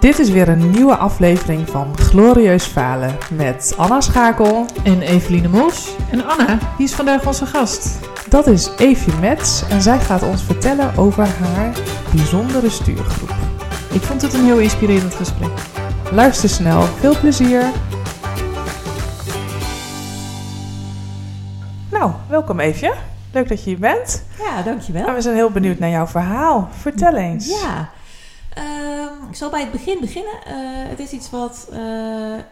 Dit is weer een nieuwe aflevering van Glorieus Falen met Anna Schakel. En Eveline Mos. En Anna, die is vandaag onze gast. Dat is Eefje Mets en zij gaat ons vertellen over haar bijzondere stuurgroep. Ik vond het een heel inspirerend gesprek. Luister snel, veel plezier. Nou, welkom Eefje. Leuk dat je hier bent. Ja, dankjewel. En we zijn heel benieuwd naar jouw verhaal. Vertel eens. Ja, ehm, ik zal bij het begin beginnen. Eh, het is iets wat eh, eh,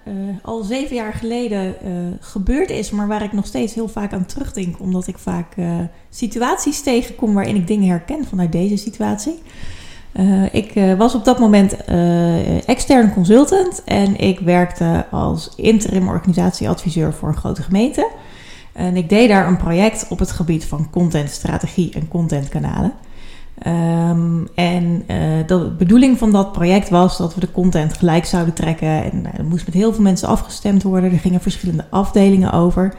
al zeven jaar geleden gebeurd is, maar waar ik nog steeds heel vaak aan terugdenk, omdat ik vaak situaties tegenkom waarin ik dingen herken vanuit deze situatie. Ik was op dat moment extern consultant en ik werkte als interim organisatieadviseur voor een grote gemeente. En ik deed daar een project op het gebied van contentstrategie en contentkanalen. Ehm, en eh, de bedoeling van dat project was dat we de content gelijk zouden trekken. En eh, moest met heel veel mensen afgestemd worden. Er gingen verschillende afdelingen over.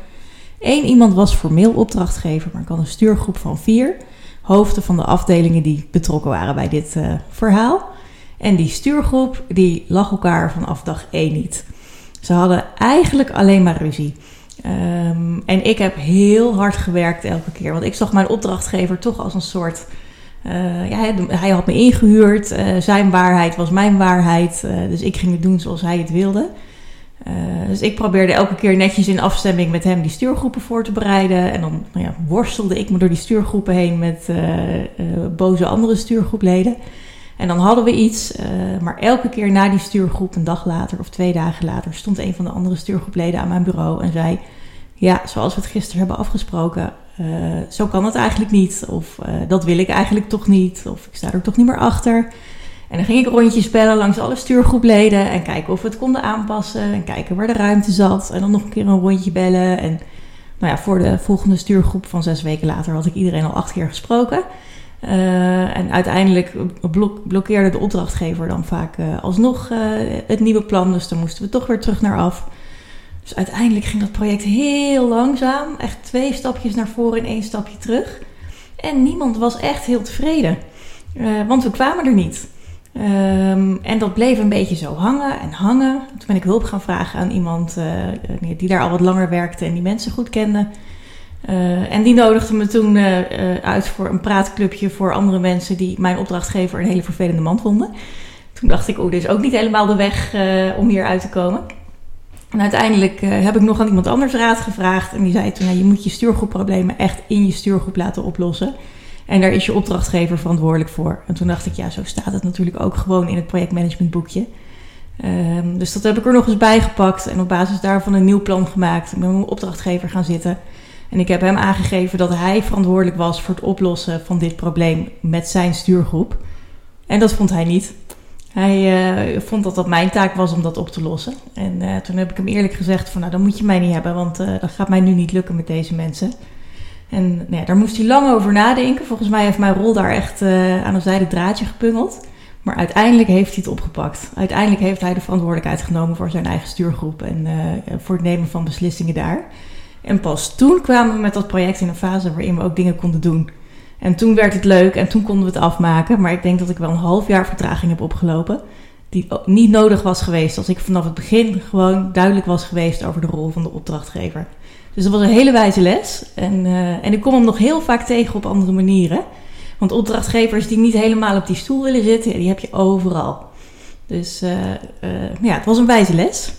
Eén iemand was formeel opdrachtgever, maar ik had een stuurgroep van vier hoofden van de afdelingen die betrokken waren bij dit eh, verhaal. En die stuurgroep die lag elkaar vanaf dag één niet. Ze hadden eigenlijk alleen maar ruzie. Ehm, en ik heb heel hard gewerkt elke keer. Want ik zag mijn opdrachtgever toch als een soort. Eh, ja, hij, had me ingehuurd. eh, zijn waarheid was mijn waarheid. eh, dus ik ging het doen zoals hij het wilde. Dus ik probeerde elke keer netjes in afstemming met hem die stuurgroepen voor te bereiden. En dan nou ja, worstelde ik me door die stuurgroepen heen met boze andere stuurgroepleden. En dan hadden we iets, maar elke keer na die stuurgroep, een dag later of twee dagen later, stond een van de andere stuurgroepleden aan mijn bureau en zei: Ja, zoals we het gisteren hebben afgesproken, eh, zo kan het eigenlijk niet. Of eh, dat wil ik eigenlijk toch niet. Of ik sta er toch niet meer achter. En dan ging ik rondjes bellen langs alle stuurgroepleden en kijken of we het konden aanpassen en kijken waar de ruimte zat. En dan nog een keer een rondje bellen. En nou ja, voor de volgende stuurgroep van zes weken later had ik iedereen al acht keer gesproken. Eh, en uiteindelijk blok- blokkeerde de opdrachtgever dan vaak alsnog het nieuwe plan. Dus dan moesten we toch weer terug naar af. Dus uiteindelijk ging dat project heel langzaam. Echt twee stapjes naar voren en één stapje terug. En niemand was echt heel tevreden. Eh, want we kwamen er niet. Ehm, en dat bleef een beetje zo hangen en hangen. Toen ben ik hulp gaan vragen aan iemand eh, die daar al wat langer werkte en die mensen goed kende. Eh, en die nodigde me toen uit voor een praatclubje voor andere mensen die mijn opdrachtgever een hele vervelende man vonden. Toen dacht ik, oh, dit is ook niet helemaal de weg om hier uit te komen. En uiteindelijk eh, heb ik nog aan iemand anders raad gevraagd. En die zei toen, ja, je moet je stuurgroepproblemen echt in je stuurgroep laten oplossen. En daar is je opdrachtgever verantwoordelijk voor. En toen dacht ik, ja, zo staat het natuurlijk ook gewoon in het projectmanagementboekje. Ehm, dus dat heb ik er nog eens bij gepakt en op basis daarvan een nieuw plan gemaakt. Ik ben met mijn opdrachtgever gaan zitten. En ik heb hem aangegeven dat hij verantwoordelijk was voor het oplossen van dit probleem met zijn stuurgroep. En dat vond hij niet. Hij eh, vond dat dat mijn taak was om dat op te lossen. En eh, toen heb ik hem eerlijk gezegd van nou, dan moet je mij niet hebben, want eh, dat gaat mij nu niet lukken met deze mensen. En nou ja, daar moest hij lang over nadenken. Volgens mij heeft mijn rol daar echt aan een zijde draadje gepungeld. Maar uiteindelijk heeft hij het opgepakt. Uiteindelijk heeft hij de verantwoordelijkheid genomen voor zijn eigen stuurgroep en voor het nemen van beslissingen daar. En pas toen kwamen we met dat project in een fase waarin we ook dingen konden doen. En toen werd het leuk en toen konden we het afmaken. Maar ik denk dat ik wel een half jaar vertraging heb opgelopen. Die niet nodig was geweest als ik vanaf het begin gewoon duidelijk was geweest over de rol van de opdrachtgever. Dus dat was een hele wijze les. En, eh, en ik kom hem nog heel vaak tegen op andere manieren. Want opdrachtgevers die niet helemaal op die stoel willen zitten, die heb je overal. Dus eh, eh, ja, het was een wijze les.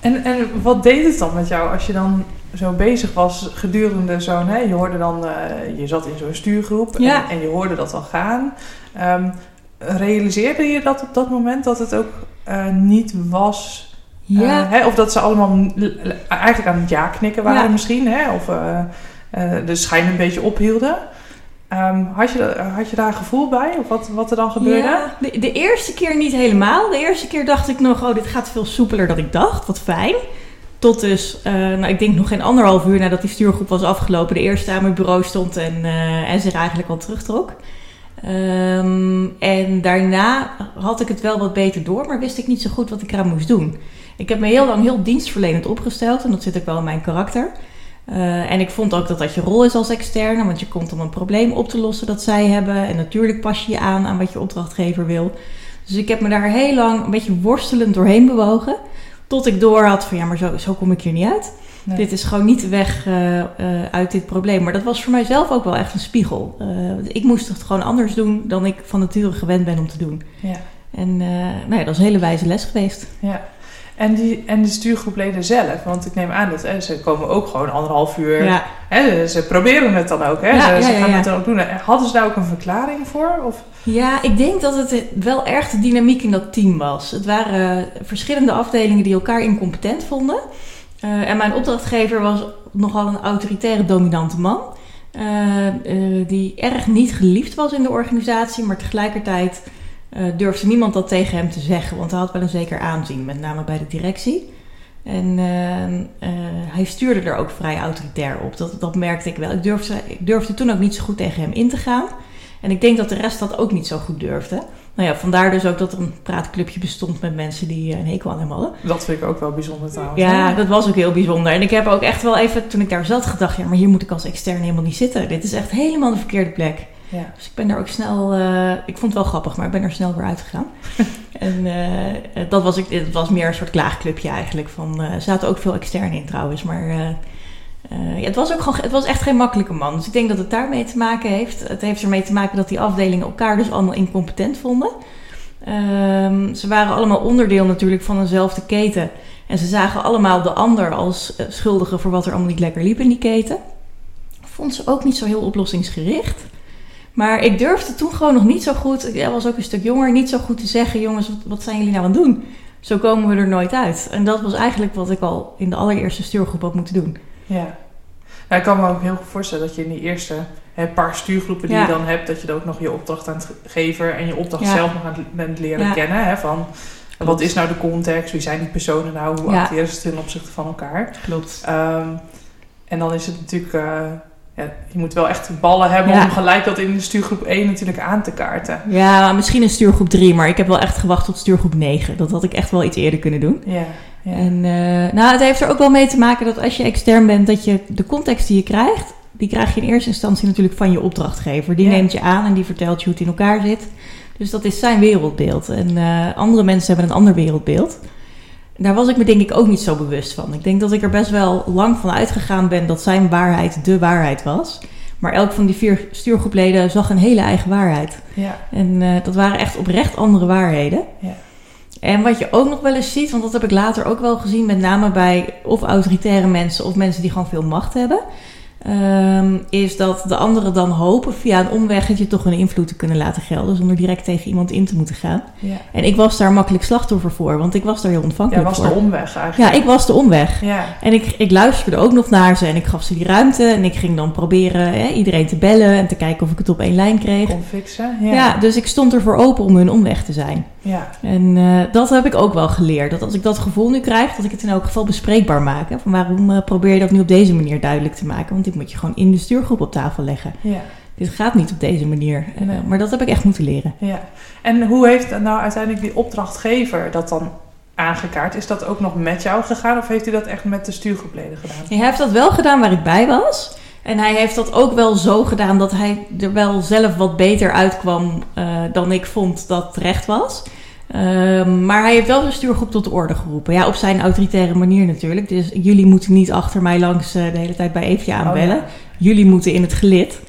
En, en wat deed het dan met jou als je dan zo bezig was gedurende zo'n... Hè, je hoorde dan, eh, je zat in zo'n stuurgroep en, Ja. en je hoorde dat dan gaan. Ehm, realiseerde je dat op dat moment dat het ook eh, niet was... eh, Ja, hè, of dat ze allemaal eigenlijk aan het ja knikken waren Ja. misschien. Hè, of de schijn een beetje ophielden. Ehm, had, je, had je daar gevoel bij? Of wat, wat er dan gebeurde? Ja, de, de eerste keer niet helemaal. De eerste keer dacht ik nog, oh, dit gaat veel soepeler dan ik dacht. Wat fijn. Tot dus, eh, nou, ik denk nog geen anderhalf uur nadat die stuurgroep was afgelopen, de eerste aan mijn bureau stond en, eh, en zich eigenlijk al terugtrok. Ehm, en daarna had ik het wel wat beter door, maar wist ik niet zo goed wat ik eraan moest doen. Ik heb me heel lang heel dienstverlenend opgesteld en dat zit ook wel in mijn karakter. Eh, en ik vond ook dat dat je rol is als externe, want je komt om een probleem op te lossen dat zij hebben. En natuurlijk pas je je aan aan wat je opdrachtgever wil. Dus ik heb me daar heel lang een beetje worstelend doorheen bewogen. Tot ik door had van ja, maar zo, zo kom ik hier niet uit. Nee. Dit is gewoon niet de weg eh, eh, uit dit probleem. Maar dat was voor mijzelf ook wel echt een spiegel. Eh, ik moest het gewoon anders doen dan ik van nature gewend ben om te doen. Ja. En nou ja, dat is een hele wijze les geweest. Ja. En, die, en de stuurgroepleden zelf, want ik neem aan dat hè, ze komen ook gewoon anderhalf uur. Ja, Hè, ze proberen het dan ook, hè? Ja, ze ja, ze ja, gaan het dan ook doen. Hadden ze daar ook een verklaring voor? Of? Ja, ik denk dat het wel erg de dynamiek in dat team was. Het waren verschillende afdelingen die elkaar incompetent vonden. Eh, en mijn opdrachtgever was nogal een autoritaire, dominante man. eh, eh, die erg niet geliefd was in de organisatie, maar tegelijkertijd eh, durfde niemand dat tegen hem te zeggen. Want hij had wel een zeker aanzien, met name bij de directie. En eh, eh, hij stuurde er ook vrij autoritair op. Dat, dat merkte ik wel. Ik durfde, ik durfde toen ook niet zo goed tegen hem in te gaan. En ik denk dat de rest dat ook niet zo goed durfde. Nou ja, vandaar dus ook dat er een praatclubje bestond met mensen die eh, een hekel aan hem hadden. Dat vind ik ook wel bijzonder trouwens. Ja, dat was ook heel bijzonder. En ik heb ook echt wel even, toen ik daar zat, gedacht... ja, maar hier moet ik als extern helemaal niet zitten. Dit is echt helemaal de verkeerde plek. Ja. Dus ik ben daar ook snel... eh, ik vond het wel grappig, maar ik ben er snel weer uitgegaan. en eh, dat was, ik, het was meer een soort klaagclubje eigenlijk. Van, eh, er zaten ook veel extern in trouwens, maar... ja, het, was ook gewoon, het was echt geen makkelijke man. Dus ik denk dat het daarmee te maken heeft. Het heeft ermee te maken dat die afdelingen elkaar dus allemaal incompetent vonden. Ehm, ze waren allemaal onderdeel natuurlijk van eenzelfde keten. En ze zagen allemaal de ander als schuldige voor wat er allemaal niet lekker liep in die keten. Vond ze ook niet zo heel oplossingsgericht. Maar ik durfde toen gewoon nog niet zo goed, ik was ook een stuk jonger, niet zo goed te zeggen: jongens, wat, wat zijn jullie nou aan het doen? Zo komen we er nooit uit. En dat was eigenlijk wat ik al in de allereerste stuurgroep had moeten doen. ja. Nou, ik kan me ook heel goed voorstellen dat je in die eerste hè, paar stuurgroepen die Ja. je dan hebt, dat je dan ook nog je opdracht aan het geven en je opdracht Ja. zelf nog aan het bent leren Ja. kennen. Hè, van wat is nou de context? Wie zijn die personen nou? Hoe acteren ze ten opzichte van elkaar? Klopt. Ehm, en dan is het natuurlijk, eh, ja, je moet wel echt ballen hebben Ja. om gelijk dat in de stuurgroep 1 natuurlijk aan te kaarten. Ja, misschien een stuurgroep 3, maar ik heb wel echt gewacht tot stuurgroep 9. Dat had ik echt wel iets eerder kunnen doen. Ja, ja. En eh, nou, het heeft er ook wel mee te maken dat als je extern bent, dat je de context die je krijgt, die krijg je in eerste instantie natuurlijk van je opdrachtgever. Die neemt je aan en die vertelt je hoe het in elkaar zit. Dus dat is zijn wereldbeeld. En eh, andere mensen hebben een ander wereldbeeld. Daar was ik me denk ik ook niet zo bewust van. Ik denk dat ik er best wel lang van uitgegaan ben dat zijn waarheid de waarheid was. Maar elk van die vier stuurgroepleden zag een hele eigen waarheid. ja, En eh, dat waren echt oprecht andere waarheden. Ja. En wat je ook nog wel eens ziet, want dat heb ik later ook wel gezien, met name bij of autoritaire mensen of mensen die gewoon veel macht hebben, ehm, is dat de anderen dan hopen via een omweg het je toch een invloed te kunnen laten gelden, zonder direct tegen iemand in te moeten gaan. ja. En ik was daar makkelijk slachtoffer voor, want ik was daar heel Ja, ontvankelijk was voor. de omweg ja, eigenlijk. ik was de omweg. Ja, En ik, ik luisterde ook nog naar ze en ik gaf ze die ruimte en ik ging dan proberen hè, iedereen te bellen en te kijken of ik het op één lijn kreeg. kon fixen. Ja. Ja, dus ik stond ervoor open om hun omweg te zijn. Ja. En eh, dat heb ik ook wel geleerd. Dat als ik dat gevoel nu krijg, dat ik het in elk geval bespreekbaar maak. Hè? Van waarom eh, probeer je dat nu op deze manier duidelijk te maken? Want dit moet je gewoon in de stuurgroep op tafel leggen. ja. Dit gaat niet op deze manier. Eh, maar dat heb ik echt moeten leren. Ja, en hoe heeft nou uiteindelijk die opdrachtgever dat dan aangekaart? Is dat ook nog met jou gegaan of heeft hij dat echt met de stuurgroepleden gedaan? Hij heeft dat wel gedaan waar ik bij was. En hij heeft dat ook wel zo gedaan dat hij er wel zelf wat beter uitkwam eh, dan ik vond dat terecht was. Ehm, maar hij heeft wel zijn stuurgroep tot de orde geroepen. Ja, op zijn autoritaire manier natuurlijk. Dus jullie moeten niet achter mij langs eh, de hele tijd bij Eefje aanbellen. Oh, Jullie moeten in het gelid.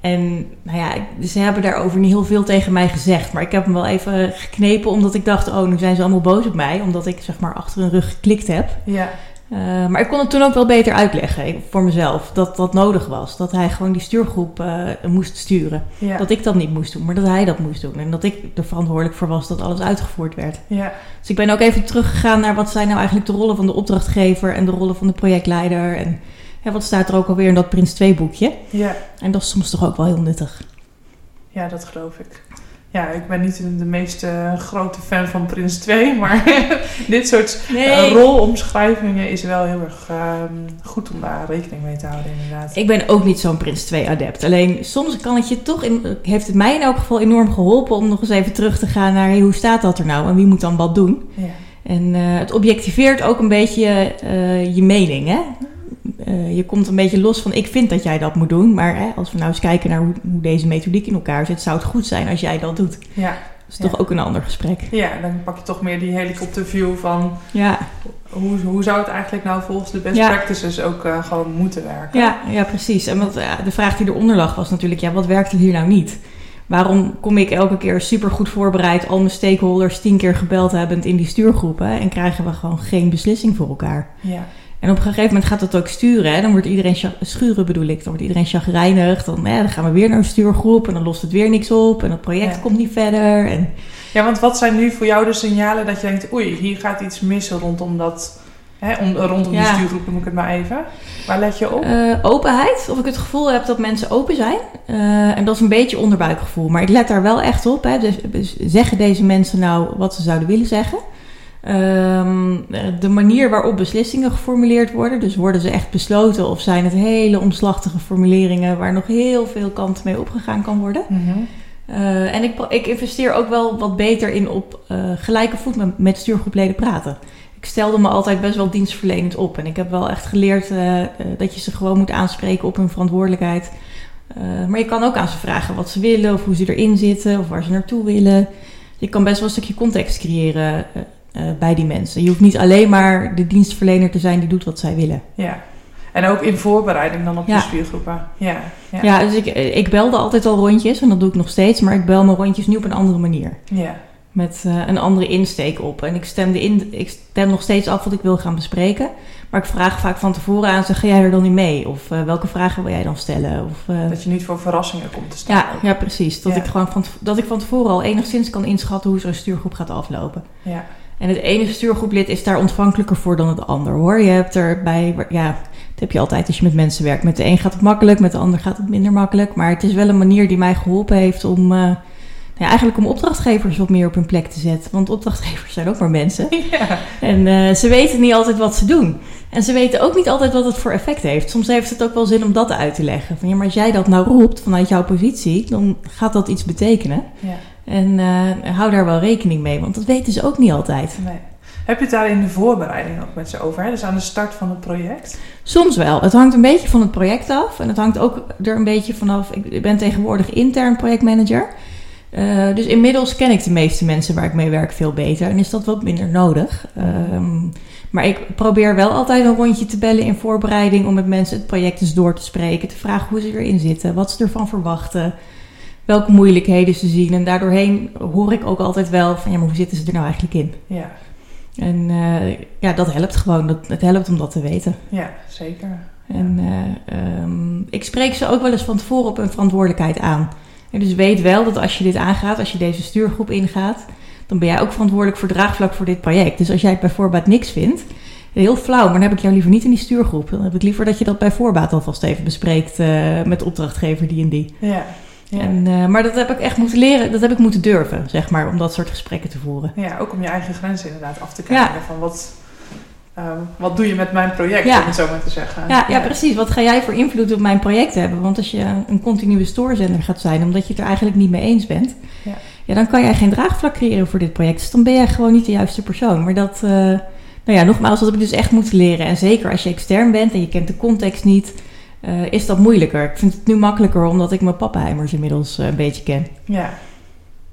En nou ja, ze hebben daarover niet heel veel tegen mij gezegd. Maar ik heb hem wel even geknepen omdat ik dacht... oh, nu zijn ze allemaal boos op mij. Omdat ik zeg maar achter hun rug geklikt heb. Ja, Uh, maar ik kon het toen ook wel beter uitleggen voor mezelf. Dat dat nodig was. Dat hij gewoon die stuurgroep uh, moest sturen. ja, Dat ik dat niet moest doen, maar dat hij dat moest doen. En dat ik er verantwoordelijk voor was dat alles uitgevoerd werd. ja, Dus ik ben ook even teruggegaan naar wat zijn nou eigenlijk de rollen van de opdrachtgever en de rollen van de projectleider. En wat staat er ook alweer in dat Prins 2 boekje. ja. En dat is soms toch ook wel heel nuttig. Ja, dat geloof ik. Ja, ik ben niet de meest uh, grote fan van Prins 2, maar dit soort nee. uh, rolomschrijvingen is wel heel erg uh, goed om daar rekening mee te houden, inderdaad. Ik ben ook niet zo'n Prins 2 adept. Alleen soms kan het je toch, in, heeft het mij in elk geval enorm geholpen om nog eens even terug te gaan naar hey, hoe staat dat er nou en wie moet dan wat doen. Ja. En uh, het objectiveert ook een beetje uh, je mening. Hè? Uh, je komt een beetje los van ik vind dat jij dat moet doen. Maar hè, als we nou eens kijken naar hoe, hoe, deze methodiek in elkaar zit, zou het goed zijn als jij dat doet. Ja. is toch ook een ander gesprek. Ja, dan pak je toch meer die helikopterview van ja. hoe, hoe zou het eigenlijk nou volgens de best practices ook uh, gewoon moeten werken. Ja, ja precies. En wat, de vraag die eronder lag was natuurlijk, ja, wat werkt er hier nou niet? Waarom kom ik elke keer super goed voorbereid, al mijn stakeholders tien keer gebeld hebbend in die stuurgroepen en krijgen we gewoon geen beslissing voor elkaar? Ja. En op een gegeven moment gaat dat ook sturen. Hè? Dan wordt iedereen schuren bedoel ik. Dan wordt iedereen chagrijnig. Dan, dan gaan we weer naar een stuurgroep en dan lost het weer niks op. En het project komt niet verder. En... Ja, want wat zijn nu voor jou de signalen dat je denkt... oei, hier gaat iets mis rondom dat... Hè, om, rondom die stuurgroep noem ik het maar even. Waar let je op? Uh, openheid. Of ik het gevoel heb dat mensen open zijn. Uh, en dat is een beetje onderbuikgevoel. Maar ik let daar wel echt op. Hè. Dus, dus zeggen deze mensen nou wat ze zouden willen zeggen? Ehm, de manier waarop beslissingen geformuleerd worden. Dus worden ze echt besloten of zijn het hele omslachtige formuleringen waar nog heel veel kanten mee opgegaan kan worden. Mhm. Eh, en ik, ik, investeer ook wel wat beter in op uh, gelijke voet met, met stuurgroepleden praten. Ik stelde me altijd best wel dienstverlenend op. En ik heb wel echt geleerd uh, dat je ze gewoon moet aanspreken op hun verantwoordelijkheid. maar je kan ook aan ze vragen wat ze willen, of hoe ze erin zitten, of waar ze naartoe willen. Je kan best wel een stukje context creëren uh, bij die mensen. Je hoeft niet alleen maar de dienstverlener te zijn die doet wat zij willen. Ja. En ook in voorbereiding dan op de spiergroepen. Ja, ja. ja dus ik, ik belde altijd al rondjes en dat doe ik nog steeds, maar ik bel mijn rondjes nu op een andere manier. Ja. Met uh, een andere insteek op. En ik stem, de in, ik stem nog steeds af wat ik wil gaan bespreken. Maar ik vraag vaak van tevoren aan, zeg, ga jij er dan niet mee? Of uh, welke vragen wil jij dan stellen? Of, uh, dat je niet voor verrassingen komt te staan. Ja, ja precies. Dat, ik gewoon van, dat ik van tevoren al enigszins kan inschatten hoe zo'n stuurgroep gaat aflopen. Ja. En het ene stuurgroeplid is daar ontvankelijker voor dan het ander hoor. Je hebt erbij, ja, dat heb je altijd als je met mensen werkt. Met de een gaat het makkelijk, met de ander gaat het minder makkelijk. Maar het is wel een manier die mij geholpen heeft om, uh, nou ja, eigenlijk om opdrachtgevers wat meer op hun plek te zetten. Want opdrachtgevers zijn ook maar mensen. Ja. En uh, ze weten niet altijd wat ze doen. En ze weten ook niet altijd wat het voor effect heeft. Soms heeft het ook wel zin om dat uit te leggen. Van ja, maar als jij dat nou roept vanuit jouw positie, dan gaat dat iets betekenen. Ja. En uh, hou daar wel rekening mee, want dat weten ze ook niet altijd. Nee. Heb je het daar in de voorbereiding ook met ze over? Hè? Dus aan de start van het project? Soms wel. Het hangt een beetje van het project af. En het hangt ook er een beetje vanaf. Ik ben tegenwoordig intern projectmanager. Uh, dus inmiddels ken ik de meeste mensen waar ik mee werk veel beter. En is dat wat minder nodig. Um, maar ik probeer wel altijd een rondje te bellen in voorbereiding. Om met mensen het project eens door te spreken. Te vragen hoe ze erin zitten. Wat ze ervan verwachten welke moeilijkheden ze zien. En daardoorheen hoor ik ook altijd wel van ja, maar hoe zitten ze er nou eigenlijk in? Ja. En uh, ja, dat helpt gewoon. Dat, het helpt om dat te weten. Ja, zeker. En uh, um, ik spreek ze ook wel eens van tevoren op hun verantwoordelijkheid aan. En dus weet wel dat als je dit aangaat, als je deze stuurgroep ingaat, dan ben jij ook verantwoordelijk voor draagvlak voor dit project. Dus als jij het bij voorbaat niks vindt, heel flauw, maar dan heb ik jou liever niet in die stuurgroep. Dan heb ik liever dat je dat bij voorbaat alvast even bespreekt uh, met opdrachtgever die en die. Ja. En, uh, maar dat heb ik echt moeten leren, dat heb ik moeten durven, zeg maar, om dat soort gesprekken te voeren. Ja, ook om je eigen grenzen inderdaad af te kijken. Van wat, uh, wat doe je met mijn project, ja. om het zo maar te zeggen. Ja, ja, precies. Wat ga jij voor invloed op mijn project hebben? Want als je een continue stoorzender gaat zijn, omdat je het er eigenlijk niet mee eens bent, ja. ja dan kan jij geen draagvlak creëren voor dit project. Dus dan ben jij gewoon niet de juiste persoon. Maar dat, uh, nou ja, nogmaals, dat heb ik dus echt moeten leren. En zeker als je extern bent en je kent de context niet uh, is dat moeilijker. Ik vind het nu makkelijker omdat ik mijn pappenheimers inmiddels uh, een beetje ken. Ja.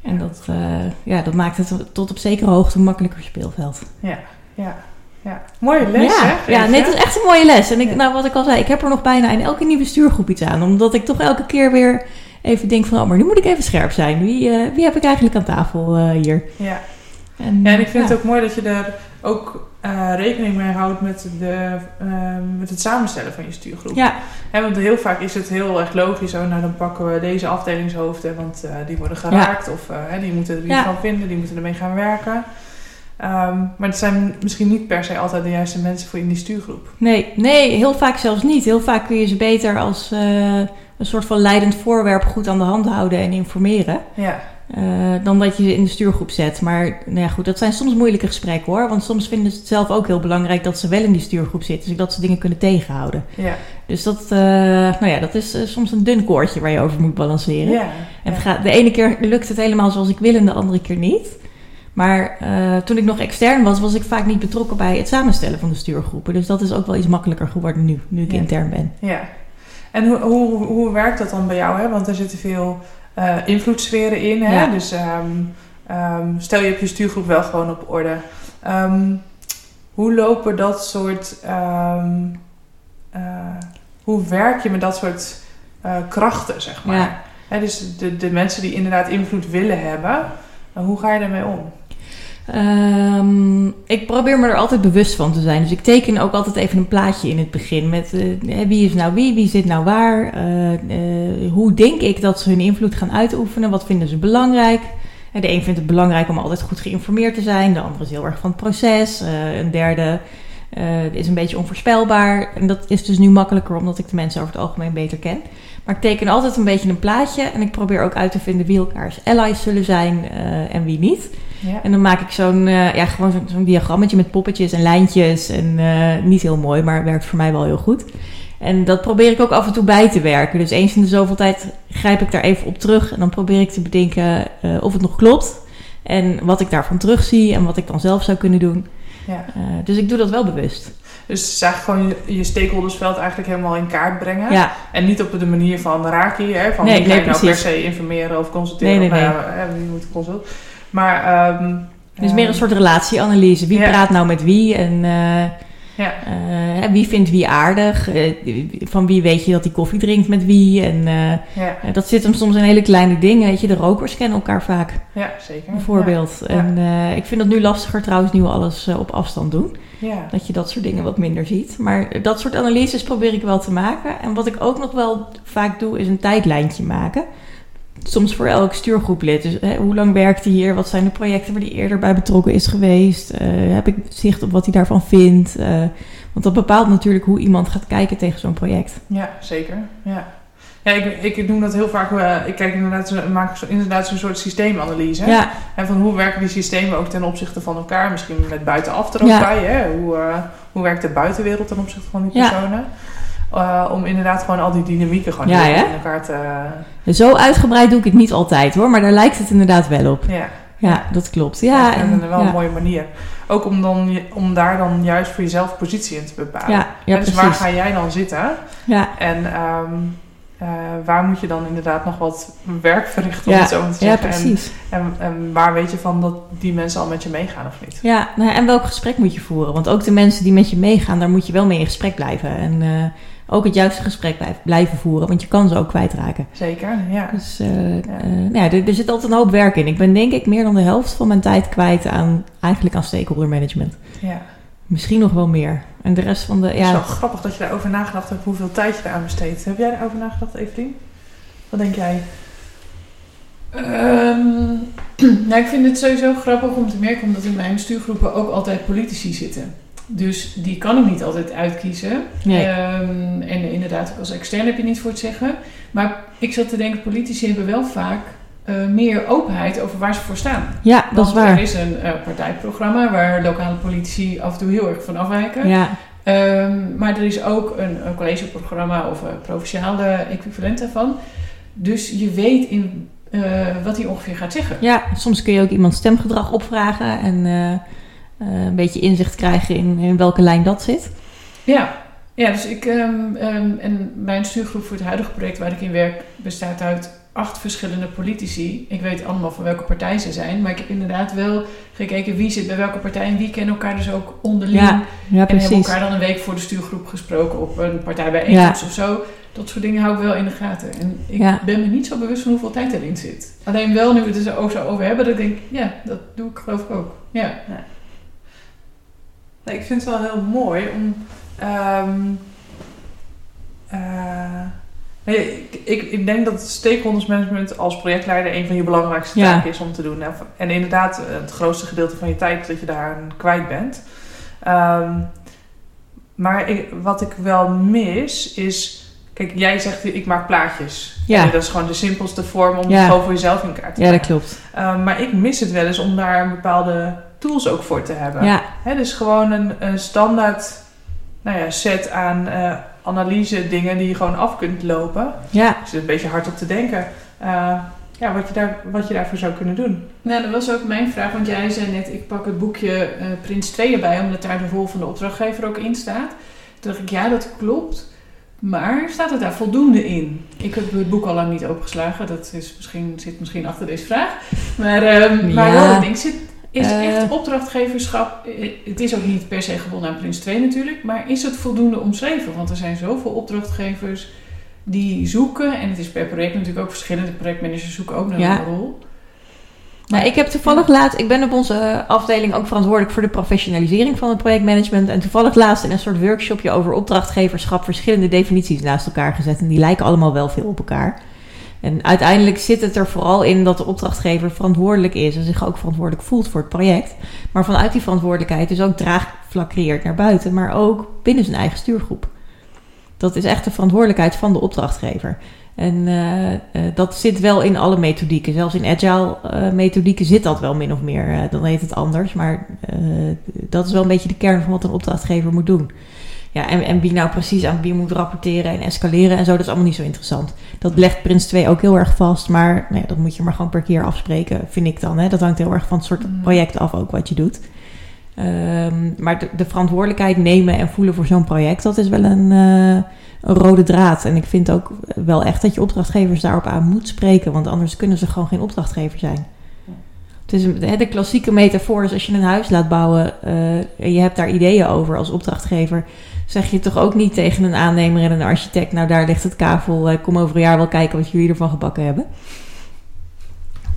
En dat, uh, ja, dat maakt het tot op zekere hoogte een makkelijker speelveld. Ja, ja. Ja, mooie les ja, hè? Ja, nee, het is echt een mooie les. En ik, ja. nou, wat ik al zei, ik heb er nog bijna in elke nieuwe stuurgroep iets aan. Omdat ik toch elke keer weer even denk van... oh, maar nu moet ik even scherp zijn. Wie, uh, wie heb ik eigenlijk aan tafel uh, hier? Ja. En, ja, en ik vind ja. het ook mooi dat je daar ook uh, rekening mee houdt met, de, uh, met het samenstellen van je stuurgroep. Ja. He, want heel vaak is het heel erg logisch, oh, nou dan pakken we deze afdelingshoofden, want uh, die worden geraakt. Ja. Of he, die moeten er iets ja. van vinden, die moeten ermee gaan werken. Um, maar het zijn misschien niet per se altijd de juiste mensen voor in die stuurgroep. Nee, nee heel vaak zelfs niet. Heel vaak kun je ze beter als een soort van leidend voorwerp goed aan de hand houden en informeren. Ja. Uh, dan dat je ze in de stuurgroep zet. Maar nou ja, goed, dat zijn soms moeilijke gesprekken hoor. Want soms vinden ze het zelf ook heel belangrijk dat ze wel in die stuurgroep zitten. Zodat ze dingen kunnen tegenhouden. Ja. Dus dat, uh, nou ja, dat is uh, soms een dun koordje waar je over moet balanceren. Ja. En het gaat, de ene keer lukt het helemaal zoals ik wil en de andere keer niet. Maar toen ik nog extern was, was ik vaak niet betrokken bij het samenstellen van de stuurgroepen. Dus dat is ook wel iets makkelijker geworden nu, nu ik intern ben. Ja. En hoe, hoe, hoe werkt dat dan bij jou? Hè? Want er zitten veel uh, invloedssferen in. Hè? Ja. Dus um, ehm, stel je hebt je stuurgroep wel gewoon op orde. Ehm, hoe lopen dat soort. ehm, eh, hoe werk je met dat soort eh, krachten, zeg maar? Ja. Hè, dus de, de mensen die inderdaad invloed willen hebben, hoe ga je daarmee om? Ehm, ik probeer me er altijd bewust van te zijn. Dus ik teken ook altijd even een plaatje in het begin. Met eh, wie is nou wie, wie zit nou waar. eh, eh, hoe denk ik dat ze hun invloed gaan uitoefenen. Wat vinden ze belangrijk. De een vindt het belangrijk om altijd goed geïnformeerd te zijn. De andere is heel erg van het proces. Een derde is een beetje onvoorspelbaar. En dat is dus nu makkelijker omdat ik de mensen over het algemeen beter ken. Maar ik teken altijd een beetje een plaatje. En ik probeer ook uit te vinden wie elkaars allies zullen zijn en wie niet. Ja. En dan maak ik zo'n eh, ja, gewoon zo'n diagrammetje met poppetjes en lijntjes. En eh, niet heel mooi, maar werkt voor mij wel heel goed. En dat probeer ik ook af en toe bij te werken. Dus eens in de zoveel tijd grijp ik daar even op terug. En dan probeer ik te bedenken eh, of het nog klopt. En wat ik daarvan terugzie en wat ik dan zelf zou kunnen doen. Ja. Dus ik doe dat wel bewust. Dus eigenlijk gewoon je, je stakeholdersveld eigenlijk helemaal in kaart brengen. Ja, En niet op de manier van raak je, hè, van Nee, wie ga je nee, nou per se informeren of consulteren. Nee, nee, of, nou ja, hè, wie moet consult. Maar ehm het is meer een ehm, soort relatieanalyse. Wie Ja. praat nou met wie en eh, Ja, eh, wie vindt wie aardig? Eh, van wie weet je dat hij koffie drinkt met wie? En ja, dat zit hem soms in hele kleine dingen. Weet je, de rokers kennen elkaar vaak, ja, zeker. bijvoorbeeld. En ik vind dat nu lastiger trouwens, nu we alles op afstand doen. Ja. Dat je dat soort dingen wat minder ziet. Maar dat soort analyses probeer ik wel te maken. En wat ik ook nog wel vaak doe, is een tijdlijntje maken. Soms voor elk stuurgroeplid. Dus hè, hoe lang werkt hij hier? Wat zijn de projecten waar hij eerder bij betrokken is geweest? Eh, heb ik zicht op wat hij daarvan vindt? Eh, want dat bepaalt natuurlijk hoe iemand gaat kijken tegen zo'n project. Ja, zeker. Ja. Ja, ik, ik noem dat heel vaak. eh, ik kijk inderdaad, maak zo, inderdaad zo'n soort systeemanalyse. Ja, En van hoe werken die systemen ook ten opzichte van elkaar. Misschien met buitenaf er ook Ja. bij. Hè? Hoe, hoe werkt de buitenwereld ten opzichte van die Ja. Eh, om inderdaad gewoon al die dynamieken gewoon Ja, in elkaar te... Zo uitgebreid doe ik het niet altijd hoor, maar daar lijkt het inderdaad wel op. ja, Ja, dat klopt. ja, Ja, en, en, wel ja. een mooie manier. Ook om, dan, om daar dan juist voor jezelf positie in te bepalen. Ja, ja, dus waar ga jij dan zitten? Ja, En ehm, eh, waar moet je dan inderdaad nog wat werk verrichten, om Ja, het zo te ja, zeggen. en, precies. en, en waar weet je van dat die mensen al met je meegaan of niet? Ja, nou, ja, en welk gesprek moet je voeren? Want ook de mensen die met je meegaan, daar moet je wel mee in gesprek blijven. En eh, ook het juiste gesprek blijf- blijven voeren, want je kan ze ook kwijtraken. Zeker, ja. Dus eh, eh, nou ja, er, er zit altijd een hoop werk in. Ik ben denk ik meer dan de helft van mijn tijd kwijt aan eigenlijk aan stakeholder management. ja. Misschien nog wel meer. En de rest van de. Het is wel Ja, grappig dat je daarover nagedacht hebt hoeveel tijd je eraan besteedt. Heb jij daarover nagedacht, Evelien? Wat denk jij? Ehm, nou, ik vind het sowieso grappig om te merken, omdat in mijn stuurgroepen ook altijd politici zitten. Dus die kan ik niet altijd uitkiezen. Nee. Ehm, en inderdaad, ook als extern heb je niet voor het zeggen. Maar ik zat te denken, politici hebben wel vaak eh, meer openheid over waar ze voor staan. ja dat is Want Er waar. is een eh, partijprogramma waar lokale politici af en toe heel erg van afwijken. Ja, Ehm, maar er is ook een, een collegeprogramma of een provinciale equivalent daarvan. Dus je weet in, eh, wat hij ongeveer gaat zeggen. ja, soms kun je ook iemand stemgedrag opvragen en een beetje inzicht krijgen in, in welke lijn dat zit. Ja, ja dus ik. ehm, ehm, en mijn stuurgroep voor het huidige project waar ik in werk bestaat uit acht verschillende politici. Ik weet allemaal van welke partij ze zijn. Maar ik heb inderdaad wel gekeken wie zit bij welke partij en wie kennen elkaar dus ook onderling. Ja, ja en hebben elkaar dan een week voor de stuurgroep gesproken op een partijbijeenkomst of zo. Dat soort dingen hou ik wel in de gaten. En ik Ja. ben me niet zo bewust van hoeveel tijd erin zit. Alleen wel nu we het er ook zo over hebben, dat ik denk, ja, dat doe ik geloof ik ook. Ja. Nee, ik vind het wel heel mooi om. ehm, eh, nee, ik, ik, ik denk dat stakeholders management als projectleider een van je belangrijkste Ja. taken is om te doen. En- inderdaad, het grootste gedeelte van je tijd dat je daar aan kwijt bent. Ehm, maar ik, wat ik wel mis is. Kijk, jij zegt ik maak plaatjes. Ja. En dat is gewoon de simpelste vorm om Ja. het gewoon voor jezelf in kaart te Ja, dat brengen. klopt. Ehm, maar ik mis het wel eens om daar bepaalde tools ook voor te hebben. Ja, Hè, dus gewoon een, een standaard nou ja, set aan eh, analyse dingen die je gewoon af kunt lopen. ja, Ik zit een beetje hard op te denken. eh, ja, wat je, daar, wat je daarvoor zou kunnen doen. Nou, dat was ook mijn vraag, want jij zei net, ik pak het boekje eh, Prins 2 erbij, omdat daar de rol van de opdrachtgever ook in staat. Toen dacht ik, ja, dat klopt. Maar staat het daar voldoende in? Ik heb het boek al lang niet opengeslagen, dat is misschien, zit misschien achter deze vraag. Maar, uh, maar ja. wel het ding zit, is echt opdrachtgeverschap, eh, het is ook niet per se gebonden aan Prins 2 natuurlijk, maar is het voldoende omschreven? Want er zijn zoveel opdrachtgevers die zoeken, en het is per project natuurlijk ook verschillende projectmanagers zoeken ook naar een rol. Nou, ik heb toevallig laatst, ik ben op onze afdeling ook verantwoordelijk voor de professionalisering van het projectmanagement. En toevallig laatst in een soort workshopje over opdrachtgeverschap verschillende definities naast elkaar gezet. En die lijken allemaal wel veel op elkaar. En uiteindelijk zit het er vooral in dat de opdrachtgever verantwoordelijk is en zich ook verantwoordelijk voelt voor het project. Maar vanuit die verantwoordelijkheid dus ook draagvlak creëert naar buiten, maar ook binnen zijn eigen stuurgroep. Dat is echt de verantwoordelijkheid van de opdrachtgever. En uh, uh, dat zit wel in alle methodieken. Zelfs in agile uh, methodieken zit dat wel min of meer. dan heet het anders. Maar dat is wel een beetje de kern van wat een opdrachtgever moet doen. Ja, en, en wie nou precies aan wie moet rapporteren en escaleren en zo, dat is allemaal niet zo interessant. Dat legt Prins 2 ook heel erg vast. Maar nee, dat moet je maar gewoon per keer afspreken, vind ik dan. Hè? Dat hangt heel erg van het soort mm. project af ook wat je doet. Um, maar de, de, verantwoordelijkheid nemen en voelen voor zo'n project, dat is wel een een rode draad. En ik vind ook wel echt dat je opdrachtgevers daarop aan moet spreken, want anders kunnen ze gewoon geen opdrachtgever zijn. Het is een, de klassieke metafoor is als je een huis laat bouwen uh, en je hebt daar ideeën over als opdrachtgever, zeg je toch ook niet tegen een aannemer en een architect, nou daar ligt het kavel, uh, kom over een jaar wel kijken wat jullie ervan gebakken hebben.